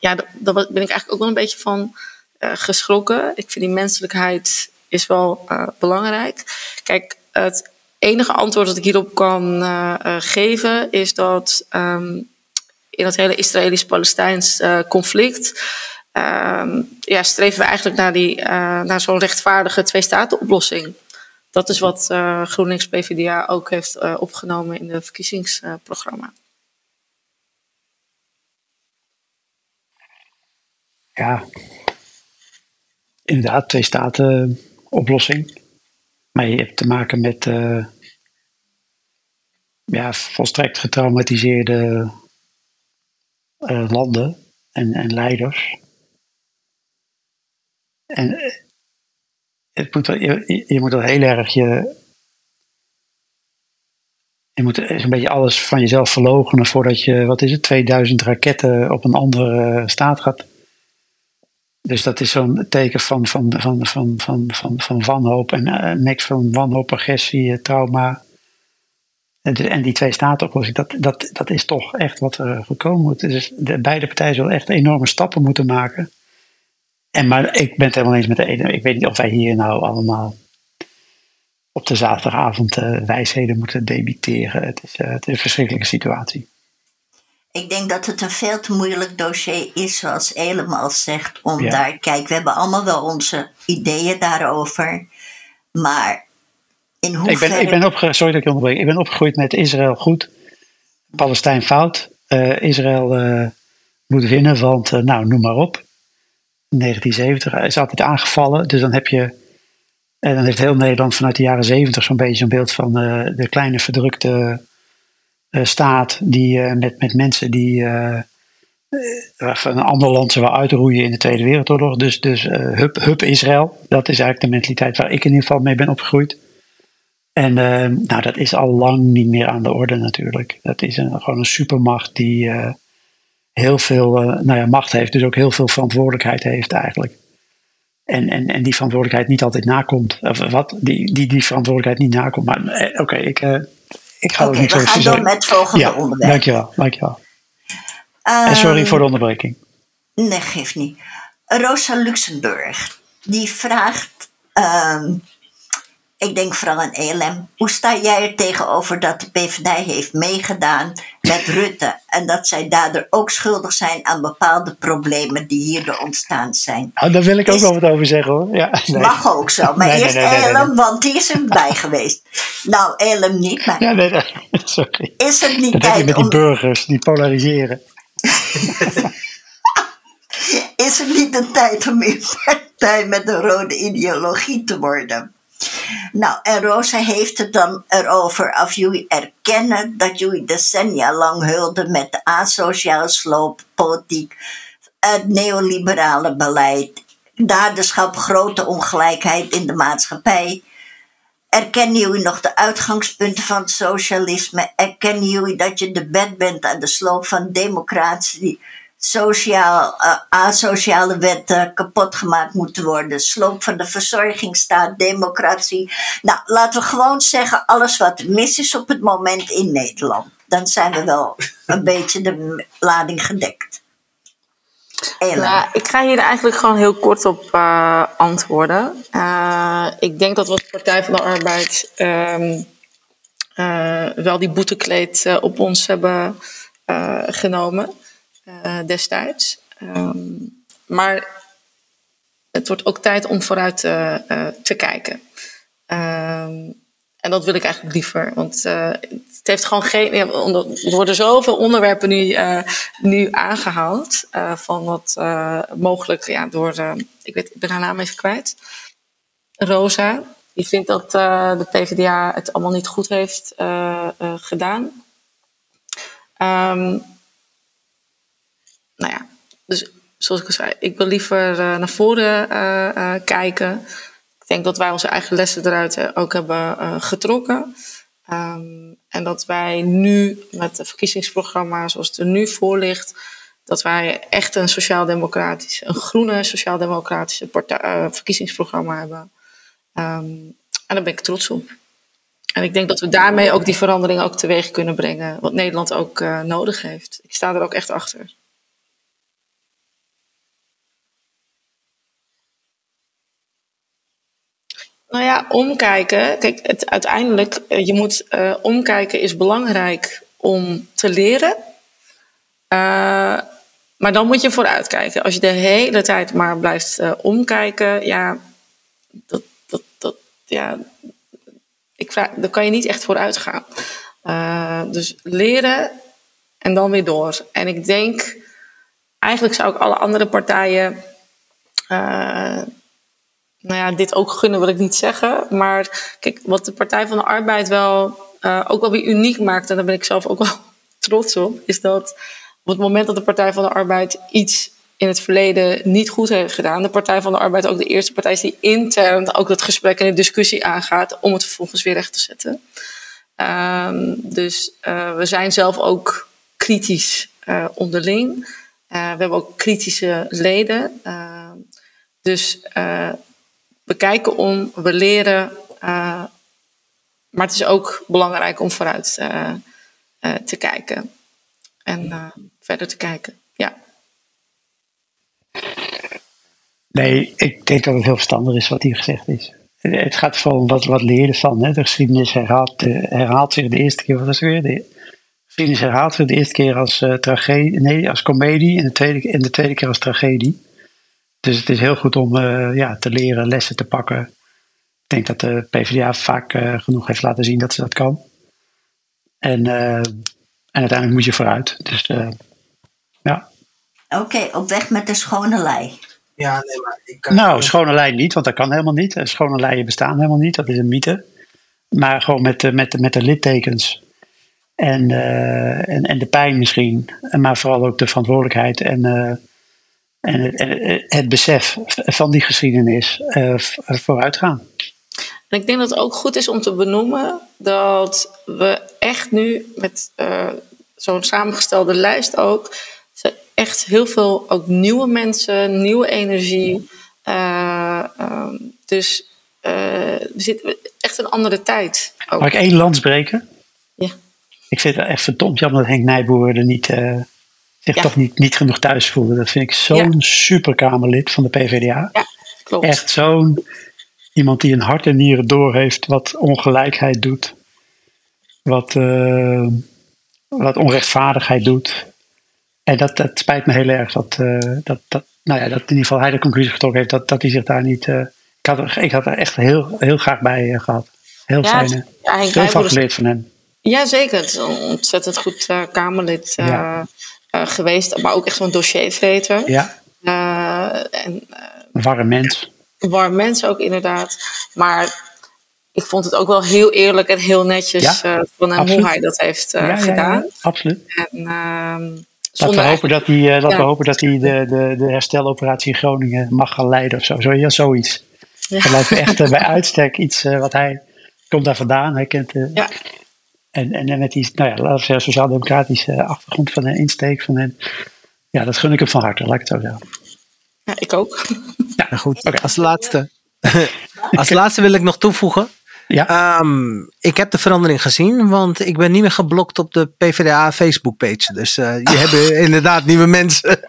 Ja, daar ben ik eigenlijk ook wel een beetje van geschrokken. Ik vind die menselijkheid is wel belangrijk. Kijk, het enige antwoord dat ik hierop kan geven is dat um, in dat hele Israëlisch-Palestijns conflict ja, streven we eigenlijk naar, die, naar zo'n rechtvaardige twee-staten-oplossing. Dat is wat GroenLinks PvdA ook heeft opgenomen in de verkiezingsprogramma. Ja, inderdaad, twee-staten-oplossing. Maar je hebt te maken met ja, volstrekt getraumatiseerde landen en, en leiders. En het moet, je, je moet dat heel erg je. Je moet een beetje alles van jezelf verlogenen voordat je, wat is het, 2000 raketten op een andere staat gaat dus dat is zo'n teken van, van, van, van, van, van, van wanhoop en uh, niks van wanhoop, agressie, uh, trauma. En, en die twee statenoplossing, dat, dat, dat is toch echt wat er gekomen moet. Dus de, beide partijen zullen echt enorme stappen moeten maken. En, maar ik ben het helemaal eens met de ene. Ik weet niet of wij hier nou allemaal op de zaterdagavond uh, wijsheden moeten debiteren. Het is, het is een verschrikkelijke situatie. Ik denk dat het een veel te moeilijk dossier is, zoals Elem zegt, om daar, kijk, we hebben allemaal wel onze ideeën daarover, maar in hoeverre... Ik ben, ik ben opgegroeid, sorry dat ik onderbreek, ik ben opgegroeid met Israël goed, Palestijn fout, uh, Israël moet winnen, want nou, noem maar op. 1970 is altijd aangevallen, dus dan heb je, en dan heeft heel Nederland vanuit de jaren 70 zo'n beetje een beeld van de kleine verdrukte uh, staat die, uh, met, met mensen die van een ander land ze uitroeien in de Tweede Wereldoorlog. Dus, dus hup, hup Israël, dat is eigenlijk de mentaliteit waar ik in ieder geval mee ben opgegroeid. En nou, dat is al lang niet meer aan de orde natuurlijk. Dat is een, gewoon een supermacht die heel veel nou ja, macht heeft, dus ook heel veel verantwoordelijkheid heeft eigenlijk. En, en, en die verantwoordelijkheid niet altijd nakomt. Of wat? Die, die, die verantwoordelijkheid niet nakomt. Maar oké, okay, ik ik ga okay, niet we gaan door met het volgende ja, onderwerp. Dankjewel, dankjewel. Um, en sorry voor de onderbreking. Nee, geeft niet. Rosa Luxemburg, die vraagt um, ik denk vooral aan ELM. Hoe sta jij er tegenover dat de PvdA heeft meegedaan met Rutte en dat zij daardoor ook schuldig zijn aan bepaalde problemen die hierdoor ontstaan zijn? Nou, daar wil ik ook wel wat over zeggen hoor. Ja, nee. Mag ook zo, maar nee, eerst nee, ELM, want die is erbij geweest. Nou, ELM niet, maar. Ja, nee, nee, sorry. Is het niet dat tijd heb je met die burgers die polariseren. is het niet de tijd om in partij met de rode ideologie te worden? Nou, en Rosa heeft het dan erover of jullie erkennen dat jullie decennia lang hulden met de asociale slooppolitiek, het neoliberale beleid, daderschap, grote ongelijkheid in de maatschappij. Erkennen jullie nog de uitgangspunten van het socialisme? Erkennen jullie dat je de bed bent aan de sloop van democratie? Sociaal, uh, asociale wetten kapot gemaakt moeten worden. Sloop van de verzorgingsstaat, democratie. Nou, laten we gewoon zeggen, alles wat mis is op het moment in Nederland. Dan zijn we wel een beetje de lading gedekt. Ja, ik ga hier eigenlijk gewoon heel kort op uh, antwoorden. Uh, ik denk dat we als Partij van de Arbeid um, wel die boetekleed op ons hebben genomen. Eh, destijds. Ehm, maar het wordt ook tijd om vooruit te, uh, te kijken. Ehm, en dat wil ik eigenlijk liever. Want het heeft gewoon geen. Er worden zoveel onderwerpen nu, uh, nu aangehaald. Van wat mogelijk ja, door. ik, weet, ik ben haar naam even kwijt. Rosa. Die vindt dat de PvdA het allemaal niet goed heeft gedaan. Um, nou ja, dus zoals ik al zei, ik wil liever uh, naar voren uh, uh, kijken. Ik denk dat wij onze eigen lessen eruit ook hebben getrokken. Ehm, en dat wij nu met de verkiezingsprogramma zoals het er nu voor ligt, dat wij echt een sociaal-democratische, een groene sociaal-democratische verkiezingsprogramma hebben. Ehm, en daar ben ik trots op. En ik denk dat we daarmee ook die verandering ook teweeg kunnen brengen, wat Nederland ook nodig heeft. Ik sta er ook echt achter. Nou ja, omkijken. Kijk, het, uiteindelijk, uh, je moet uh, omkijken is belangrijk om te leren. Uh, maar dan moet je vooruitkijken. Als je de hele tijd maar blijft omkijken, ja, dat, dat, dat, ja, ik vraag, dan kan je niet echt vooruit gaan. dus leren en dan weer door. En ik denk, eigenlijk zou ik alle andere partijen nou ja, dit ook gunnen wil ik niet zeggen. Maar kijk, wat de Partij van de Arbeid wel uh, ook wel weer uniek maakt, en daar ben ik zelf ook wel trots op, is dat op het moment dat de Partij van de Arbeid iets in het verleden niet goed heeft gedaan, de Partij van de Arbeid ook de eerste partij is die intern ook dat gesprek en de discussie aangaat om het vervolgens weer recht te zetten. Um, dus uh, we zijn zelf ook kritisch uh, onderling. We hebben ook kritische leden. Uh, dus we kijken om, we leren. Uh, maar het is ook belangrijk om vooruit uh, uh, te kijken. En verder te kijken. Ja. Nee, ik denk dat het heel verstandig is wat hier gezegd is. Het gaat vooral om wat, wat leren van. Hè. De geschiedenis herhaalt, herhaalt zich de eerste keer. Wat het weer? De herhaalt zich de eerste keer als tragedie, nee, als komedie en de tweede, en de tweede keer als tragedie. Dus het is heel goed om uh, ja, te leren, lessen te pakken. Ik denk dat de PvdA vaak uh, genoeg heeft laten zien dat ze dat kan. En, uh, en uiteindelijk moet je vooruit. Dus ja. Oké, okay, op weg met de schone lei. Ja, nee, maar ik kan Nou, schone lei niet, want dat kan helemaal niet. Schone leien bestaan helemaal niet, dat is een mythe. Maar gewoon met, met, met de littekens. En, en, en de pijn misschien. Maar vooral ook de verantwoordelijkheid en en het, het, besef van die geschiedenis uh, vooruit gaan. En ik denk dat het ook goed is om te benoemen dat we echt nu met uh, zo'n samengestelde lijst ook echt heel veel ook nieuwe mensen, nieuwe energie. Uh, um, dus we zitten echt een andere tijd. Ook. Mag ik één lans breken? Ja. Ik vind het echt verdomd jammer dat Henk Nijboer er niet zich toch niet, niet genoeg thuis voelde. Dat vind ik zo'n ja. superkamerlid van de PvdA. Ja, klopt. Echt zo'n iemand die een hart en nieren door heeft wat ongelijkheid doet. Wat, uh, wat onrechtvaardigheid doet. En dat, dat spijt me heel erg dat, uh, dat, dat, nou ja, dat in ieder geval hij de conclusie getrokken heeft dat, dat hij zich daar niet. Uh, ik, had er, ik had er echt heel, heel graag bij gehad. Heel ja, fijn. Veel geleerd van hem. Ja, zeker. Het is een ontzettend goed Kamerlid. Ja. Uh, geweest, maar ook echt zo'n dossiervreter. Ja. Uh, en, uh, warm mens. Warm mens ook inderdaad. Maar ik vond het ook wel heel eerlijk en heel netjes ja, van hem hoe hij dat heeft ja, gedaan. Ja, absoluut. En, ehm, Laten we hopen dat hij, we hopen dat hij de, de, de hersteloperatie in Groningen mag gaan leiden of zo. zoiets. Dat lijkt me echt bij uitstek iets wat hij komt daar vandaan. Hij kent ja. En, en met die, nou ja, laten we zeggen, sociaal-democratische achtergrond van de insteek van hen. Ja, dat gun ik hem van harte, laat ik het zo zeggen. Ja, ik ook. Ja, goed. Okay. Als laatste. Als laatste wil ik nog toevoegen. Ja. Um, ik heb de verandering gezien, want ik ben niet meer geblokt op de PvdA Facebook page. Dus uh, je hebt inderdaad nieuwe mensen.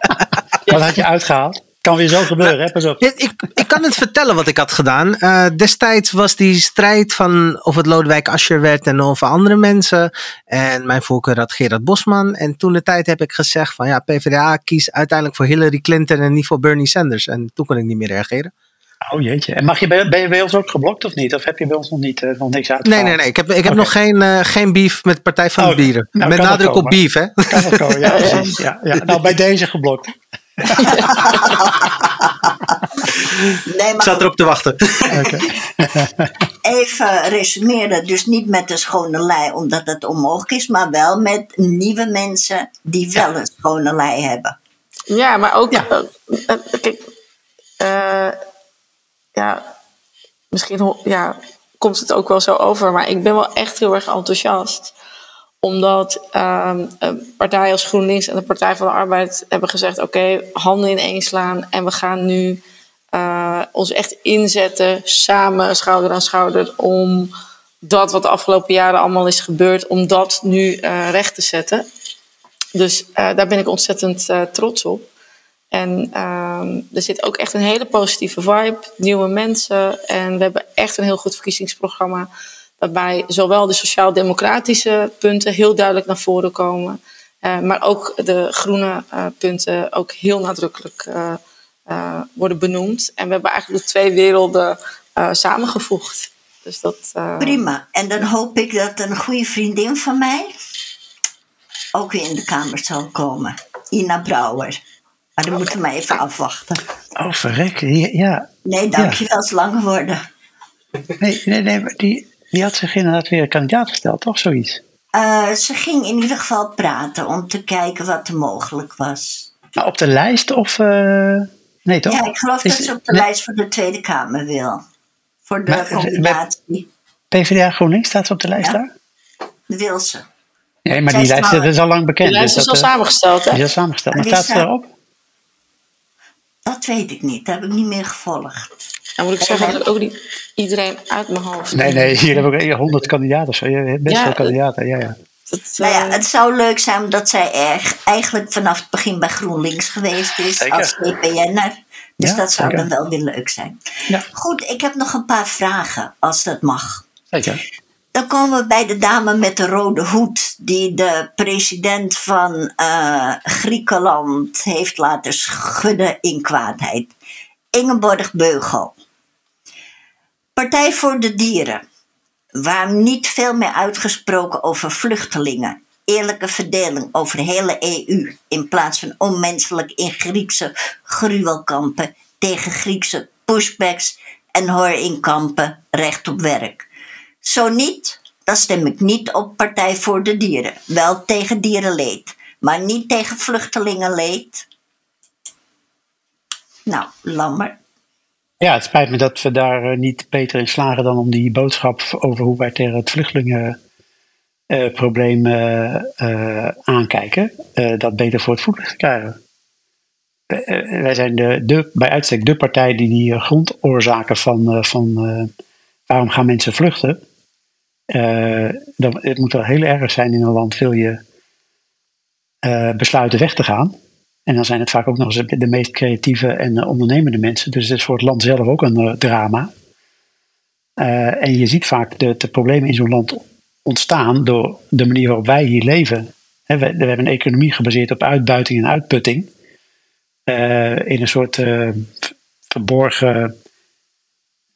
Wat had je uitgehaald? Kan weer zo gebeuren, nou, hè? Pas op. Ik, ik kan het vertellen wat ik had gedaan. Uh, destijds was die strijd van of het Lodewijk Asscher werd en of andere mensen. En mijn voorkeur had Gerard Bosman. En toen de tijd heb ik gezegd van ja, PvdA kiest uiteindelijk voor Hillary Clinton en niet voor Bernie Sanders. En toen kon ik niet meer reageren. Oh jeetje. En mag je bij, ben je bij ons ook geblokt of niet? Of heb je bij ons nog, niet, uh, nog niks uitgehaald? Nee, nee, nee. Ik heb, ik heb okay. nog geen, uh, geen beef met de Partij van oh, de Dieren. Nou, met nadruk op beef, hè? Kan komen, ja, precies. Ja, ja. Nou, bij deze geblokt. nee, maar ik zat erop te wachten. Even resumeren, dus niet met de schone lei omdat het onmogelijk is, maar wel met nieuwe mensen die wel een schone lei hebben. Ja, maar ook, ja. Uh, kijk, uh, ja, misschien, ja, komt het ook wel zo over. Maar ik ben wel echt heel erg enthousiast. Omdat ehm, een partij als GroenLinks en de Partij van de Arbeid hebben gezegd: oké, handen ineen slaan. En we gaan nu uh, ons echt inzetten, samen, schouder aan schouder, om dat wat de afgelopen jaren allemaal is gebeurd, om dat nu uh, recht te zetten. Dus uh, daar ben ik ontzettend trots op. En um, er zit ook echt een hele positieve vibe, nieuwe mensen. En we hebben echt een heel goed verkiezingsprogramma. Waarbij zowel de sociaal-democratische punten heel duidelijk naar voren komen. Uh, maar ook de groene uh, punten ook heel nadrukkelijk uh, worden benoemd. En we hebben eigenlijk de twee werelden samengevoegd. Dus dat, Prima. En dan hoop ik dat een goede vriendin van mij ook weer in de Kamer zal komen. Ina Brouwer. Maar dan moeten we maar even afwachten. Oh, verrek. Ja. Nee, dankjewel. Ja. Het is lang geworden. Nee, nee, nee. Maar die, die had zich inderdaad weer kandidaat gesteld, toch? Zoiets. Uh, ze ging in ieder geval praten om te kijken wat er mogelijk was. Maar op de lijst of... Uh, nee, toch? Ja, ik geloof is, dat ze op de nee. lijst voor de Tweede Kamer wil. Voor de combinatie. PvdA GroenLinks staat ze op de lijst ja. daar? Wil ze. Nee, maar die lijst dat is al lang bekend. Die lijst dus is al dat, samengesteld, hè? Die is al samengesteld. Maar staat ze erop? Dat weet ik niet. Dat heb ik niet meer gevolgd. Dan moet ik zeggen dat ook niet iedereen uit mijn hoofd. Nee, nee, hier hebben we 100 kandidaten. Zo. Hebt best ja, veel kandidaten. Ja, ja. Dat, nou ja, het zou leuk zijn omdat zij erg, eigenlijk vanaf het begin bij GroenLinks geweest is Zeker. als CPN'er. Dus Ja, dat zou zeker. dan wel weer leuk zijn. Ja. Goed, ik heb nog een paar vragen, als dat mag. Zeker. Dan komen we bij de dame met de rode hoed, die de president van eh, Griekenland heeft laten schudden in kwaadheid. Ingeborg Beugel. Partij voor de Dieren. Waarom niet veel meer uitgesproken over vluchtelingen? Eerlijke verdeling over de hele EU. In plaats van onmenselijk in Griekse gruwelkampen tegen Griekse pushbacks en hoorinkampen recht op werk. Zo niet, dan stem ik niet op Partij voor de Dieren. Wel tegen dierenleed, maar niet tegen vluchtelingenleed. Nou, lammer. Ja, het spijt me dat we daar eh, niet beter in slagen dan om die boodschap over hoe wij tegen het vluchtelingenprobleem eh, eh, aankijken, dat beter voor het voetlicht te krijgen. Wij zijn de, bij uitstek de partij die die grondoorzaken van, van waarom gaan mensen vluchten. dan, het moet wel heel erg zijn in een land, wil je besluiten weg te gaan. En dan zijn het vaak ook nog eens de meest creatieve en eh, ondernemende mensen. Dus het is voor het land zelf ook een eh, drama. Eh, en je ziet vaak de, de problemen in zo'n land ontstaan door de manier waarop wij hier leven. We, we hebben een economie gebaseerd op uitbuiting en uitputting. In een soort verborgen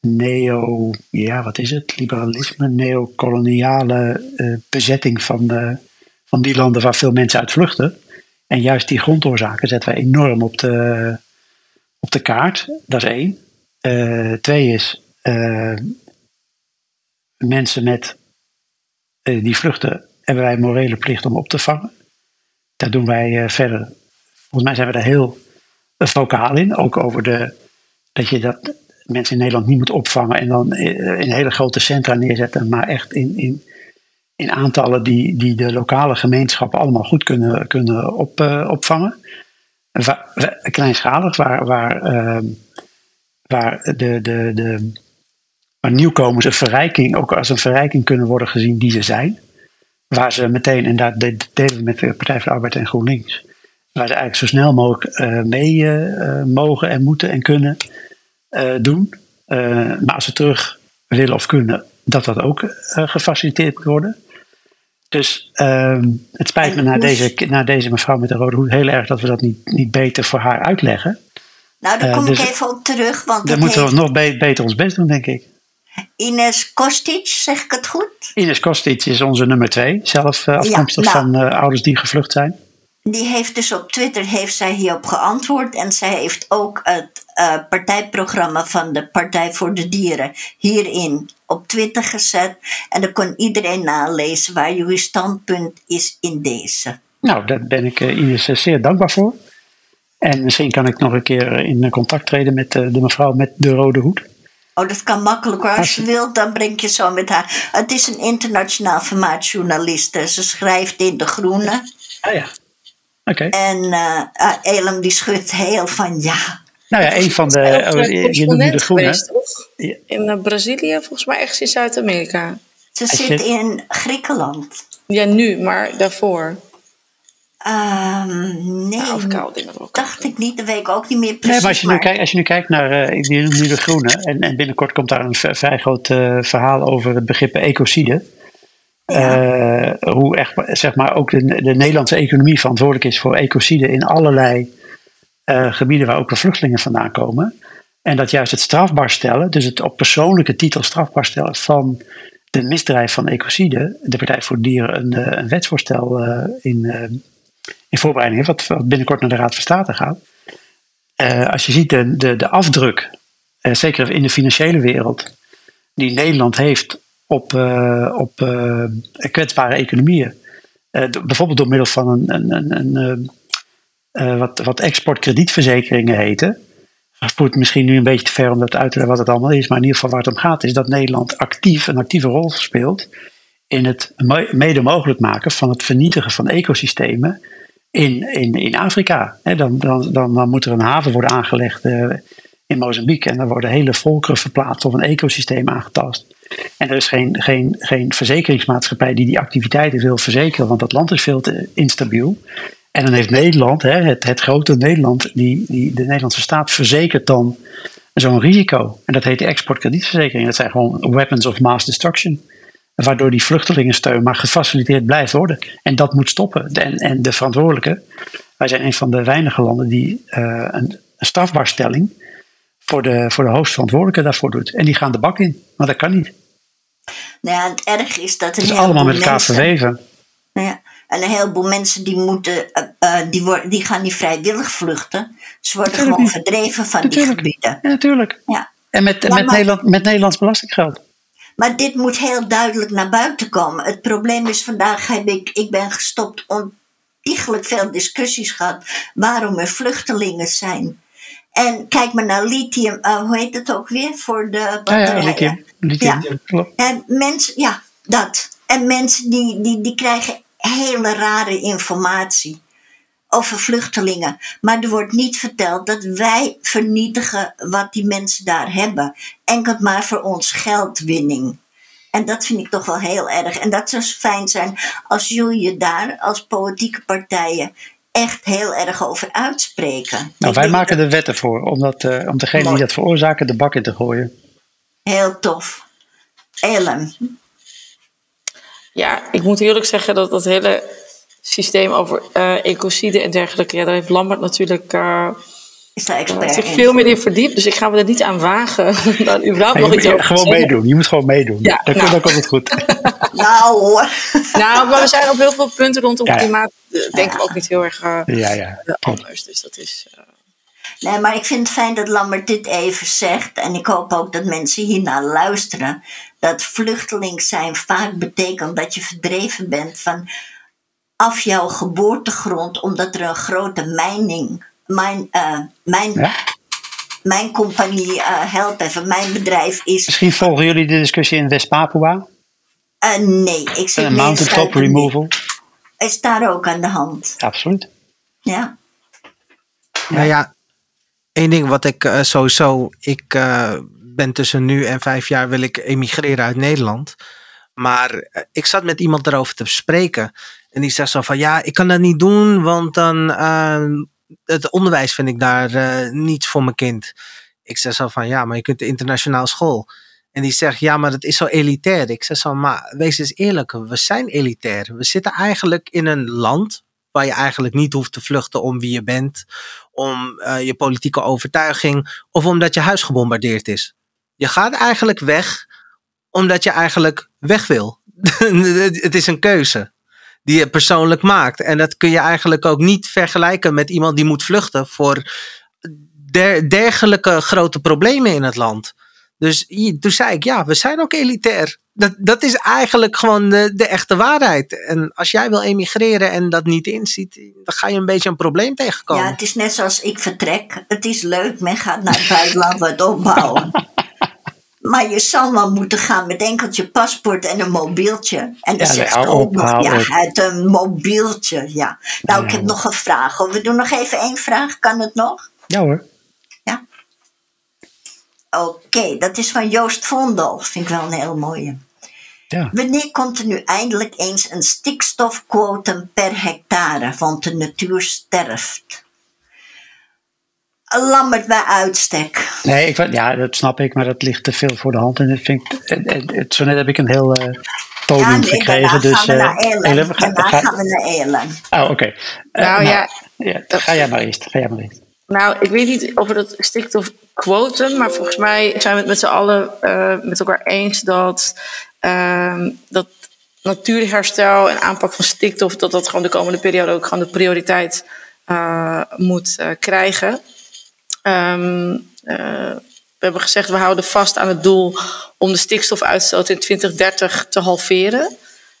neo, ja wat is het, liberalisme, neocoloniale bezetting van, de, van die landen waar veel mensen uit vluchten. En juist die grondoorzaken zetten wij enorm op de, op de kaart. Dat is één. Eh, twee is eh, mensen met, eh, die vluchten hebben wij morele plicht om op te vangen. Daar doen wij verder. Volgens mij zijn we daar heel vocaal in. Ook over de, dat je dat mensen in Nederland niet moet opvangen en dan in hele grote centra neerzetten. Maar echt in, in, in aantallen die, die de lokale gemeenschappen allemaal goed kunnen, kunnen op, eh, opvangen. Kleinschalig, waar, waar, ehm, waar, de, de, de, waar nieuwkomers een verrijking, ook als een verrijking kunnen worden gezien die ze zijn. Waar ze meteen, en dat de- delen we met de Partij voor de Arbeid en GroenLinks, waar ze eigenlijk zo snel mogelijk eh, mee eh, mogen en moeten en kunnen doen. Maar als ze terug willen of kunnen, dat dat ook gefaciliteerd moet worden. Dus ehm, het spijt me naar deze, naar deze mevrouw met de rode hoed heel erg dat we dat niet, niet beter voor haar uitleggen. Nou, daar Eh, kom dus- ik even op terug, want Dan moeten we nog be- beter ons best doen, denk ik. Ines Kostic, zeg ik het goed? Ines Kostic is onze nummer twee, zelf eh, afkomstig nou. van eh, ouders die gevlucht zijn. Die heeft dus op Twitter heeft zij hierop geantwoord. En zij heeft ook het eh, partijprogramma van de Partij voor de Dieren hierin op Twitter gezet. En dan kon iedereen nalezen waar jullie standpunt is in deze. Nou, daar ben ik eh, Ines eh, zeer dankbaar voor. En misschien kan ik nog een keer in contact treden met de mevrouw met de rode hoed. Oh, dat kan makkelijker. Als je wilt, dan breng je zo met haar. Het is een internationaal formaatjournaliste. Ze schrijft in De Groene. Ah ja, oké. En uh, Elem die schudt heel van ja. Nou ja, een van de... Oh, je noemt nu De Groene. Geweest, toch? In Brazilië, volgens mij ergens in Zuid-Amerika. Ze zit in Griekenland. Ja, nu, maar daarvoor. Um, nee, nou, dacht ik niet. Dat weet ik ook niet meer precies. Nee, maar als je, Nu, kijkt, als je nu kijkt naar uh, nu de groene... En, en, binnenkort komt daar een vrij groot uh, verhaal over het begrip ecocide. Uh, hoe echt, zeg maar, ook de, de Nederlandse economie verantwoordelijk is voor ecocide in allerlei gebieden waar ook de vluchtelingen vandaan komen. En dat juist het strafbaar stellen, dus het op persoonlijke titel strafbaar stellen van de misdrijf van ecocide, de Partij voor Dieren een, een wetsvoorstel in in voorbereiding heeft, wat, binnenkort naar de Raad van State gaat. Als je ziet de, de, de afdruk, zeker in de financiële wereld, die Nederland heeft op, uh, op kwetsbare economieën. bijvoorbeeld door middel van een, een, een, een wat, wat exportkredietverzekeringen heten. Voert misschien nu een beetje te ver om dat uit te leggen wat het allemaal is. Maar in ieder geval waar het om gaat is dat Nederland actief een actieve rol speelt in het mede mogelijk maken van het vernietigen van ecosystemen in, in, in Afrika. dan, dan, dan, dan moet er een haven worden aangelegd in Mozambique. En dan worden hele volkeren verplaatst of een ecosysteem aangetast. En er is geen, geen, geen verzekeringsmaatschappij die die activiteiten wil verzekeren, want dat land is veel te instabiel. En dan heeft Nederland, hè, het, het grote Nederland, die, die, de Nederlandse staat verzekert dan zo'n risico. En dat heet de exportkredietverzekering. Dat zijn gewoon weapons of mass destruction waardoor die vluchtelingensteun maar gefaciliteerd blijft worden. En dat moet stoppen. En, en de verantwoordelijke, wij zijn een van de weinige landen die uh, een, strafbaarstelling voor de, voor de hoofdverantwoordelijke daarvoor doet. En die gaan de bak in, maar dat kan niet. Nou ja, het erg is dat... Het is allemaal met elkaar verweven. Nou ja, en een heleboel mensen die, moeten, uh, uh, die, worden, die gaan niet vrijwillig vluchten. Ze worden gewoon verdreven van die gebieden. Ja, natuurlijk. Ja. En met, met, Nederland, met Nederlands belastinggeld. Maar dit moet heel duidelijk naar buiten komen. Het probleem is vandaag heb ik, ik ben gestopt ontiegelijk veel discussies gehad waarom er vluchtelingen zijn. En kijk maar naar lithium, uh, hoe heet het ook weer voor de batterijen? Ja, lithium. lithium. Ja. En mensen, ja, dat. En mensen die, die, die krijgen hele rare informatie over vluchtelingen. Maar er wordt niet verteld dat wij vernietigen wat die mensen daar hebben. Enkel maar voor ons geldwinning. En dat vind ik toch wel heel erg. En dat zou fijn zijn als jullie daar als politieke partijen echt heel erg over uitspreken. Nou, wij maken de wetten voor om, dat, uh, om degene die dat veroorzaken de bak in te gooien. Heel tof. Ellen. Ja, ik moet eerlijk zeggen dat dat hele systeem over uh, ecocide en dergelijke. Ja, daar heeft Lambert natuurlijk uh, is daar expert zich veel meer in verdiept. Dus ik ga me er niet aan wagen. dan überhaupt nog iets over Gewoon meedoen. Je moet gewoon meedoen. Ja, dan, nou. dan komt het goed. nou hoor. nou, maar we zijn op heel veel punten rondom ja, klimaat. Eh, denk ik ook niet heel erg uh, ja, ja. anders. Dus dat is. Nee, maar ik vind het fijn dat Lambert dit even zegt. En ik hoop ook dat mensen hiernaar luisteren. Dat vluchteling zijn vaak betekent dat je verdreven bent van af jouw geboortegrond omdat er een grote mijning, mijn, uh, mijn, mijn compagnie uh, helpt even, mijn bedrijf is. Misschien volgen jullie de discussie in West-Papua? Uh, nee, ik zie uh, Mountaintop removal. Is daar ook aan de hand? Absoluut. Ja. Nou ja, één ding wat ik sowieso, ik ben tussen nu en vijf jaar wil ik emigreren uit Nederland. Maar ik zat met iemand erover te spreken. En die zegt zo van ja, ik kan dat niet doen, want dan uh, het onderwijs vind ik daar uh, niet voor mijn kind. Ik zeg zo van ja, maar je kunt de internationaal school. En die zegt ja, maar dat is zo elitair. Ik zeg zo, maar wees eens eerlijk, we zijn elitair. We zitten eigenlijk in een land waar je eigenlijk niet hoeft te vluchten om wie je bent, om uh, je politieke overtuiging of omdat je huis gebombardeerd is. Je gaat eigenlijk weg omdat je eigenlijk weg wil. het is een keuze die je persoonlijk maakt. En dat kun je eigenlijk ook niet vergelijken met iemand die moet vluchten voor dergelijke grote problemen in het land. Dus toen zei ik, ja, we zijn ook elitair. Dat, dat is eigenlijk gewoon de, de echte waarheid. En als jij wil emigreren en dat niet inziet, dan ga je een beetje een probleem tegenkomen. Ja, het is net zoals ik vertrek. Het is leuk, men gaat naar het buitenland wat opbouwen. Maar je zal wel moeten gaan met enkeltje paspoort en een mobieltje. En dan Ja, zegt ze ook nog, ja, het een mobieltje, ja. Nou, ik Ja. heb nog een vraag. hoor. We doen nog even één vraag, kan het nog? Ja hoor. Oké, dat is van Joost Vondel. Vind ik wel een heel mooie. Ja. Wanneer komt er nu eindelijk eens een stikstofquotum per hectare? Want de natuur sterft. Lammert bij uitstek. Nee, ik, ja, dat snap ik, maar dat ligt te veel voor de hand. En dat vind ik, het, het, het- zo net heb ik een heel eh podium Ja, nee, gekregen. Dus, gaan we eh, naar Ellen. Ellen, ga- daarna ga- gaan we naar Ellen. Oh, oké. Eh, Nou ja, ja, ga jij maar eerst. Ga jij maar eerst. Nou, ik weet niet over dat stikstofquotum, maar volgens mij zijn we het met z'n allen eh, met elkaar eens dat, ehm, dat natuurherstel en aanpak van stikstof, dat dat gewoon de komende periode ook gewoon de prioriteit eh, moet eh, krijgen. Ehm, eh, we hebben gezegd, we houden vast aan het doel om de stikstofuitstoot in 2030 te halveren.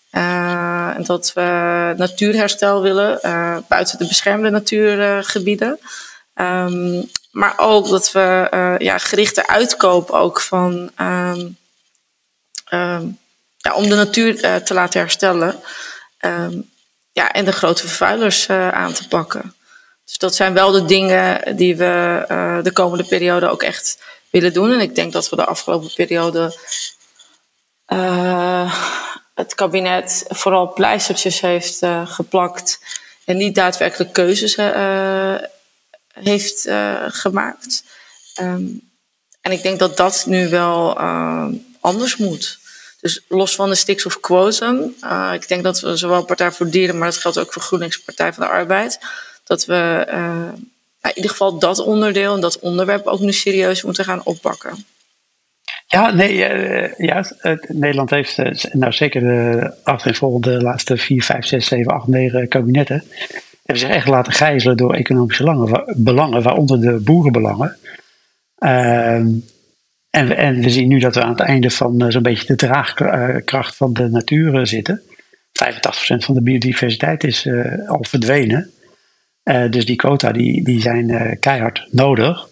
Eh, en dat we natuurherstel willen eh, buiten de beschermde natuurgebieden. Ehm, maar ook dat we ja, gerichte uitkoop ook van ehm, ja, om de natuur te laten herstellen. Ja, en de grote vervuilers aan te pakken. Dus dat zijn wel de dingen die we eh, de komende periode ook echt willen doen. En ik denk dat we de afgelopen periode eh, het kabinet vooral pleistertjes heeft eh, geplakt en niet daadwerkelijk keuzes heeft gemaakt. Ehm, en ik denk dat dat nu wel anders moet. Dus los van de stikstofquotum, ik denk dat we zowel Partij voor Dieren, maar dat geldt ook voor GroenLinks Partij van de Arbeid, dat we uh, in ieder geval dat onderdeel en dat onderwerp ook nu serieus moeten gaan oppakken. Ja, nee, uh, ja, Nederland heeft nou zeker de achtereenvolgende laatste 4, 5, 6, 7, 8, 9 kabinetten hebben zich echt laten gijzelen door economische langen, belangen, waaronder de boerenbelangen. Uh, en, en we zien nu dat we aan het einde van zo'n beetje de draagkracht van de natuur zitten. 85% van de biodiversiteit is al verdwenen. Dus die quota die, die zijn keihard nodig.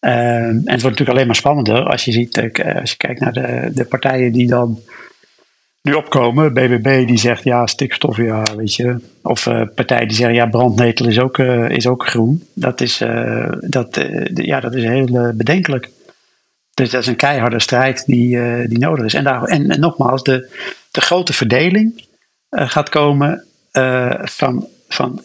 en het wordt natuurlijk alleen maar spannender als je ziet, als je kijkt naar de, de partijen die dan nu opkomen. BBB die zegt ja, stikstof, ja, weet je. Of partijen die zeggen ja, brandnetel is ook, is ook groen. Dat is, dat, ja, dat is heel bedenkelijk. Dus dat is een keiharde strijd die, die nodig is. En, daar, en, en nogmaals, de, de grote verdeling gaat komen van, van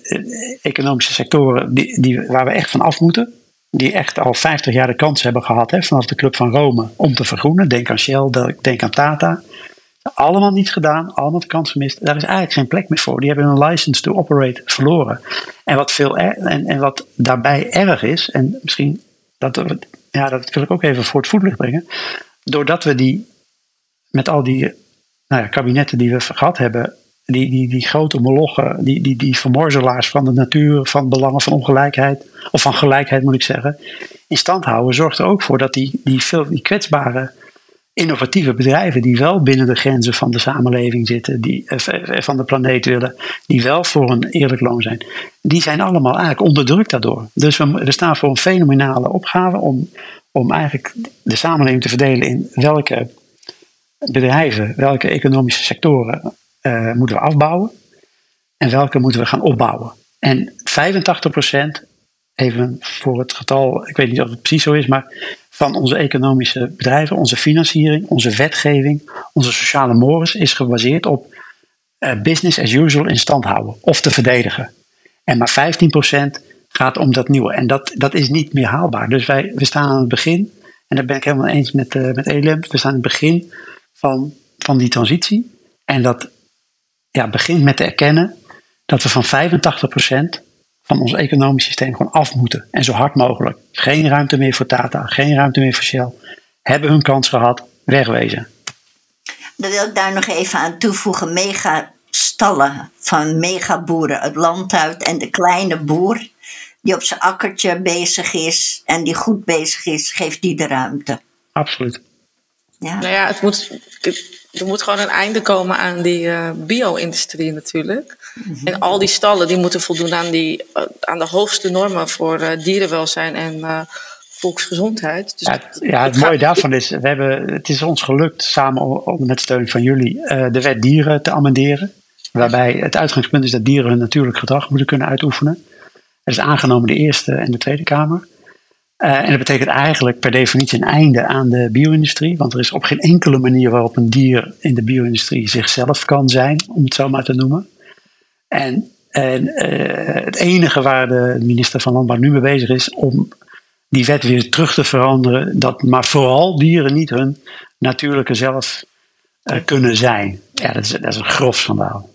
economische sectoren die, die, waar we echt van af moeten. Die echt al 50 jaar de kans hebben gehad hè, vanaf de Club van Rome om te vergroenen. Denk aan Shell, denk aan Tata. Allemaal niet gedaan, allemaal de kans gemist. Daar is eigenlijk geen plek meer voor. Die hebben hun license to operate verloren. En wat, veel en, en wat daarbij erg is, en misschien dat, ja, dat wil ik ook even voor het voetlicht brengen. Doordat we die met al die nou ja, kabinetten die we gehad hebben, die, die, die grote molochen, die, die, die vermorzelaars van de natuur, van belangen, van ongelijkheid, of van gelijkheid moet ik zeggen, in stand houden, zorgt er ook voor dat die, die, veel, die kwetsbare innovatieve bedrijven die wel binnen de grenzen van de samenleving zitten, die van de planeet willen, die wel voor een eerlijk loon zijn, die zijn allemaal eigenlijk onderdrukt daardoor. Dus we, we staan voor een fenomenale opgave om, om eigenlijk de samenleving te verdelen in welke bedrijven, welke economische sectoren uh, moeten we afbouwen en welke moeten we gaan opbouwen. En 85%, even voor het getal, ik weet niet of het precies zo is, maar van onze economische bedrijven, onze financiering, onze wetgeving, onze sociale mores is gebaseerd op uh, business as usual in stand houden of te verdedigen. En maar 15% gaat om dat nieuwe. En dat, dat is niet meer haalbaar. Dus wij we staan aan het begin, en daar ben ik helemaal eens met, uh, met Elem, we staan aan het begin van, van die transitie. En dat ja, begint met te erkennen dat we van 85% van ons economisch systeem gewoon af moeten. En zo hard mogelijk. Geen ruimte meer voor Tata, geen ruimte meer voor Shell. Hebben hun kans gehad, wegwezen. Dan wil ik daar nog even aan toevoegen. Megastallen van megaboeren het land uit. En de kleine boer die op zijn akkertje bezig is en die goed bezig is, geeft die de ruimte. Absoluut. Ja. Nou ja, het moet, er moet gewoon een einde komen aan die uh, bio-industrie natuurlijk. Mm-hmm. En al die stallen die moeten voldoen aan, die, uh, aan de hoogste normen voor uh, dierenwelzijn en volksgezondheid. Dus ja, het, ja, het, mooie daarvan is, we hebben, het is ons gelukt samen met steun van jullie uh, de wet dieren te amenderen. Waarbij het uitgangspunt is dat dieren hun natuurlijk gedrag moeten kunnen uitoefenen. Het is aangenomen de Eerste en de Tweede Kamer. Uh, en dat betekent eigenlijk per definitie een einde aan de bio-industrie. Want er is op geen enkele manier waarop een dier in de bio-industrie zichzelf kan zijn, om het zo maar te noemen. En, en uh, het enige waar de minister van Landbouw nu mee bezig is om die wet weer terug te veranderen. Dat maar vooral dieren niet hun natuurlijke zelf uh, kunnen zijn. Ja, dat is, dat is een grof schandaal.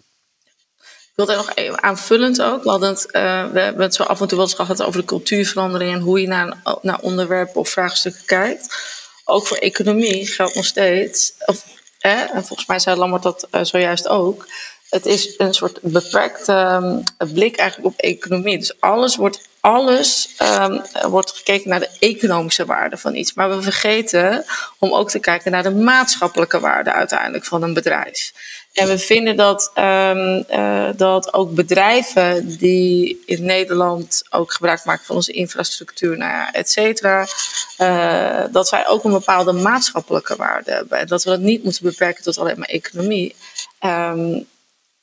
Ik er nog even aanvullend ook. We, uh, we hebben het zo af en toe wel eens gehad over de cultuurverandering en hoe je naar, naar onderwerpen of vraagstukken kijkt. Ook voor economie geldt nog steeds, of, en volgens mij zei Lambert dat uh, zojuist ook. Het is een soort beperkte um, blik eigenlijk op economie. Dus alles wordt alles um, wordt gekeken naar de economische waarde van iets. Maar we vergeten om ook te kijken naar de maatschappelijke waarde uiteindelijk van een bedrijf. En we vinden dat, um, uh, dat ook bedrijven die in Nederland ook gebruik maken van onze infrastructuur, nou ja, et cetera, uh, dat zij ook een bepaalde maatschappelijke waarde hebben. En dat we dat niet moeten beperken tot alleen maar economie. Um,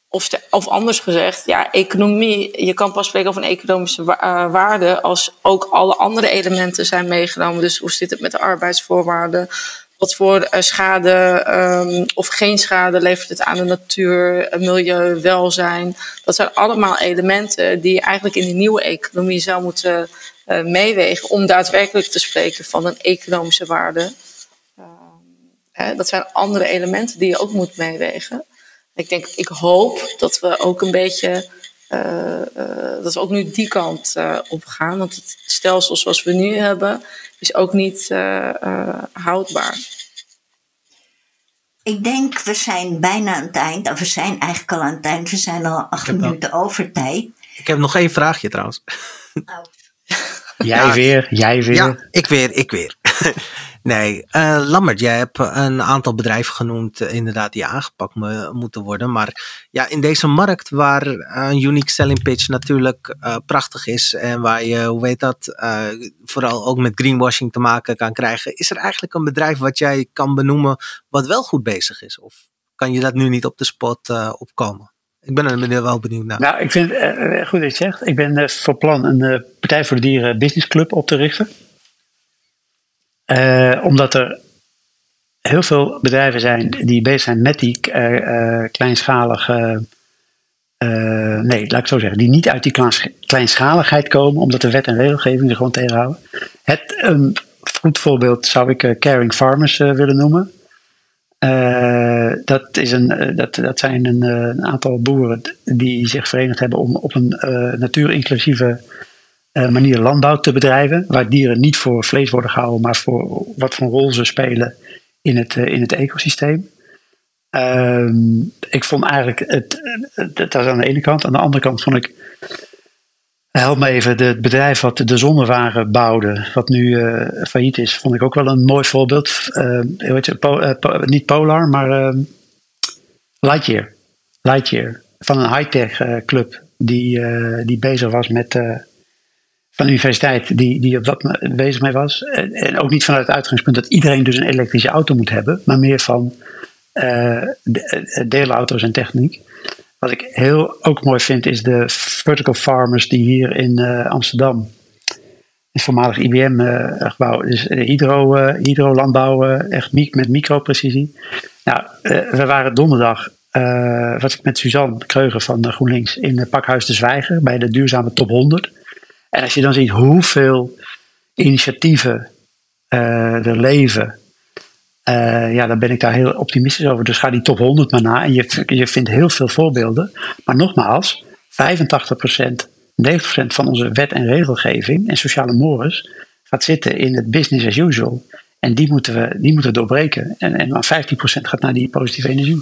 of, of anders gezegd, ja, economie, je kan pas spreken over een economische uh, waarde als ook alle andere elementen zijn meegenomen. Dus hoe zit het met de arbeidsvoorwaarden? Wat voor uh, schade um, of geen schade levert het aan de natuur, milieu, welzijn? Dat zijn allemaal elementen die je eigenlijk in die nieuwe economie zou moeten uh, meewegen om daadwerkelijk te spreken van een economische waarde. Hè, dat zijn andere elementen die je ook moet meewegen. Ik denk, ik hoop dat we ook een beetje, uh, dat we ook nu die kant uh, op gaan. Want het stelsel zoals we nu hebben, is ook niet houdbaar. Ik denk, we zijn bijna aan het eind. Of we zijn eigenlijk al aan het eind. We zijn al acht minuten over tijd. Ik heb nog één vraagje trouwens. Oh. jij weer, jij weer. Ja, ik weer, ik weer. Nee, uh, Lambert, jij hebt een aantal bedrijven genoemd, uh, inderdaad, die aangepakt moeten worden. Maar ja, in deze markt waar een unique selling pitch natuurlijk uh, prachtig is en waar je, hoe weet dat, vooral ook met greenwashing te maken kan krijgen, is er eigenlijk een bedrijf wat jij kan benoemen wat wel goed bezig is? Of kan je dat nu niet op de spot opkomen? Ik ben er wel benieuwd naar. Nou, ik vind goed dat je zegt. Ik ben van plan een Partij voor de Dieren Business Club op te richten. Uh, omdat er heel veel bedrijven zijn die bezig zijn met die uh, uh, kleinschalige. nee, laat ik zo zeggen. Die niet uit die kleinschaligheid komen, omdat de wet en regelgeving er gewoon tegenhouden. Het, een goed voorbeeld zou ik Caring Farmers willen noemen. dat, is een, dat, dat zijn een, aantal boeren die zich verenigd hebben om op een natuurinclusieve uh, manier landbouw te bedrijven, waar dieren niet voor vlees worden gehouden, maar voor wat voor rol ze spelen in het, uh, in het ecosysteem. Uh, ik vond eigenlijk, het, dat was aan de ene kant. Aan de andere kant vond ik, help me even, het bedrijf wat de zonnewagen bouwde, wat nu uh, failliet is, vond ik ook wel een mooi voorbeeld. weet je, po, niet Polar, maar ehm, Lightyear. Lightyear, van een high-tech club die, die bezig was met van de universiteit die, die op dat bezig mee was. En, ook niet vanuit het uitgangspunt dat iedereen dus een elektrische auto moet hebben, maar meer van uh, de, deelauto's en techniek. Wat ik heel ook mooi vind is de vertical farmers die hier in uh, Amsterdam, het voormalig IBM-gebouw, uh, dus hydro, hydrolandbouw, echt met microprecisie. Nou, we waren donderdag was ik met Suzanne Kreuger van GroenLinks in Pakhuis de Zwijger bij de duurzame top 100. En als je dan ziet hoeveel initiatieven uh, er leven, uh, ja, dan ben ik daar heel optimistisch over. Dus ga die top 100 maar na. En je, je vindt heel veel voorbeelden. Maar nogmaals, 85%, 90% van onze wet en regelgeving en sociale mores gaat zitten in het business as usual. En die moeten we, die moeten we doorbreken. En, en maar 15% gaat naar die positieve energie.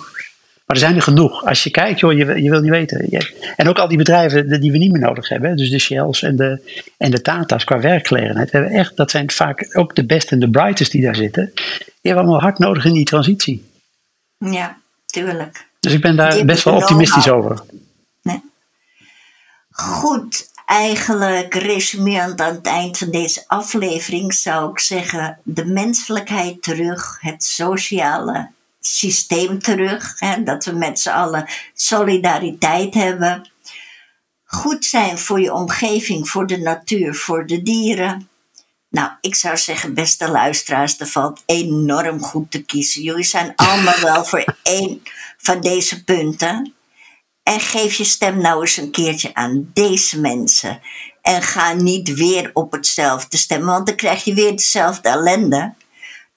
Maar er zijn er genoeg. Als je kijkt, joh, je, je wil niet weten. en ook al die bedrijven die we niet meer nodig hebben. Dus de Shells en de, en de Tata's qua werkgelegenheid. Hebben echt, dat zijn vaak ook de best en de brightest die daar zitten. Die hebben allemaal hard nodig in die transitie. Ja, tuurlijk. Dus ik ben daar best wel optimistisch over. Nee. Goed, Eigenlijk resumerend aan het eind van deze aflevering zou ik zeggen: de menselijkheid terug, het sociale systeem terug. Hè, dat we met z'n allen solidariteit hebben. Goed zijn voor je omgeving, voor de natuur, voor de dieren. Nou, ik zou zeggen, beste luisteraars, er valt enorm goed te kiezen. Jullie zijn allemaal wel voor één van deze punten. En geef je stem nou eens een keertje aan deze mensen. En ga niet weer op hetzelfde stemmen, want dan krijg je weer dezelfde ellende.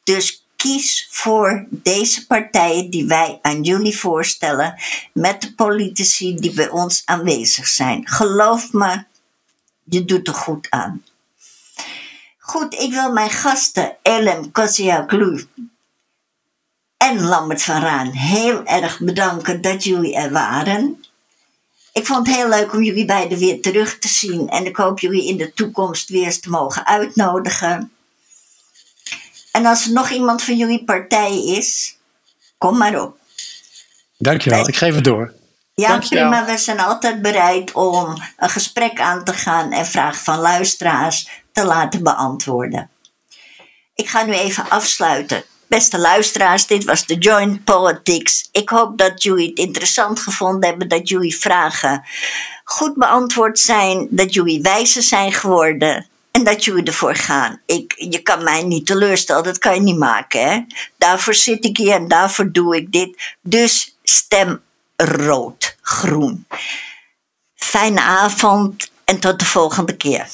Dus kies voor deze partijen die wij aan jullie voorstellen, met de politici die bij ons aanwezig zijn. Geloof me, je doet er goed aan. Goed, ik wil mijn gasten Elem Kosiaklu en Lambert van Raan heel erg bedanken dat jullie er waren. Ik vond het heel leuk om jullie beiden weer terug te zien en ik hoop jullie in de toekomst weer eens te mogen uitnodigen. En als er nog iemand van jullie partij is, kom maar op. Dankjewel, ik geef het door. Ja, Dankjewel. prima. We zijn altijd bereid om een gesprek aan te gaan en vragen van luisteraars te laten beantwoorden. Ik ga nu even afsluiten. Beste luisteraars, dit was de Joint Politics. Ik hoop dat jullie het interessant gevonden hebben, dat jullie vragen goed beantwoord zijn, dat jullie wijzer zijn geworden en dat jullie ervoor gaan. Ik, je kan mij niet teleurstellen, dat kan je niet maken. Hè? Daarvoor zit ik hier en daarvoor doe ik dit. Dus stem rood, groen. Fijne avond en tot de volgende keer.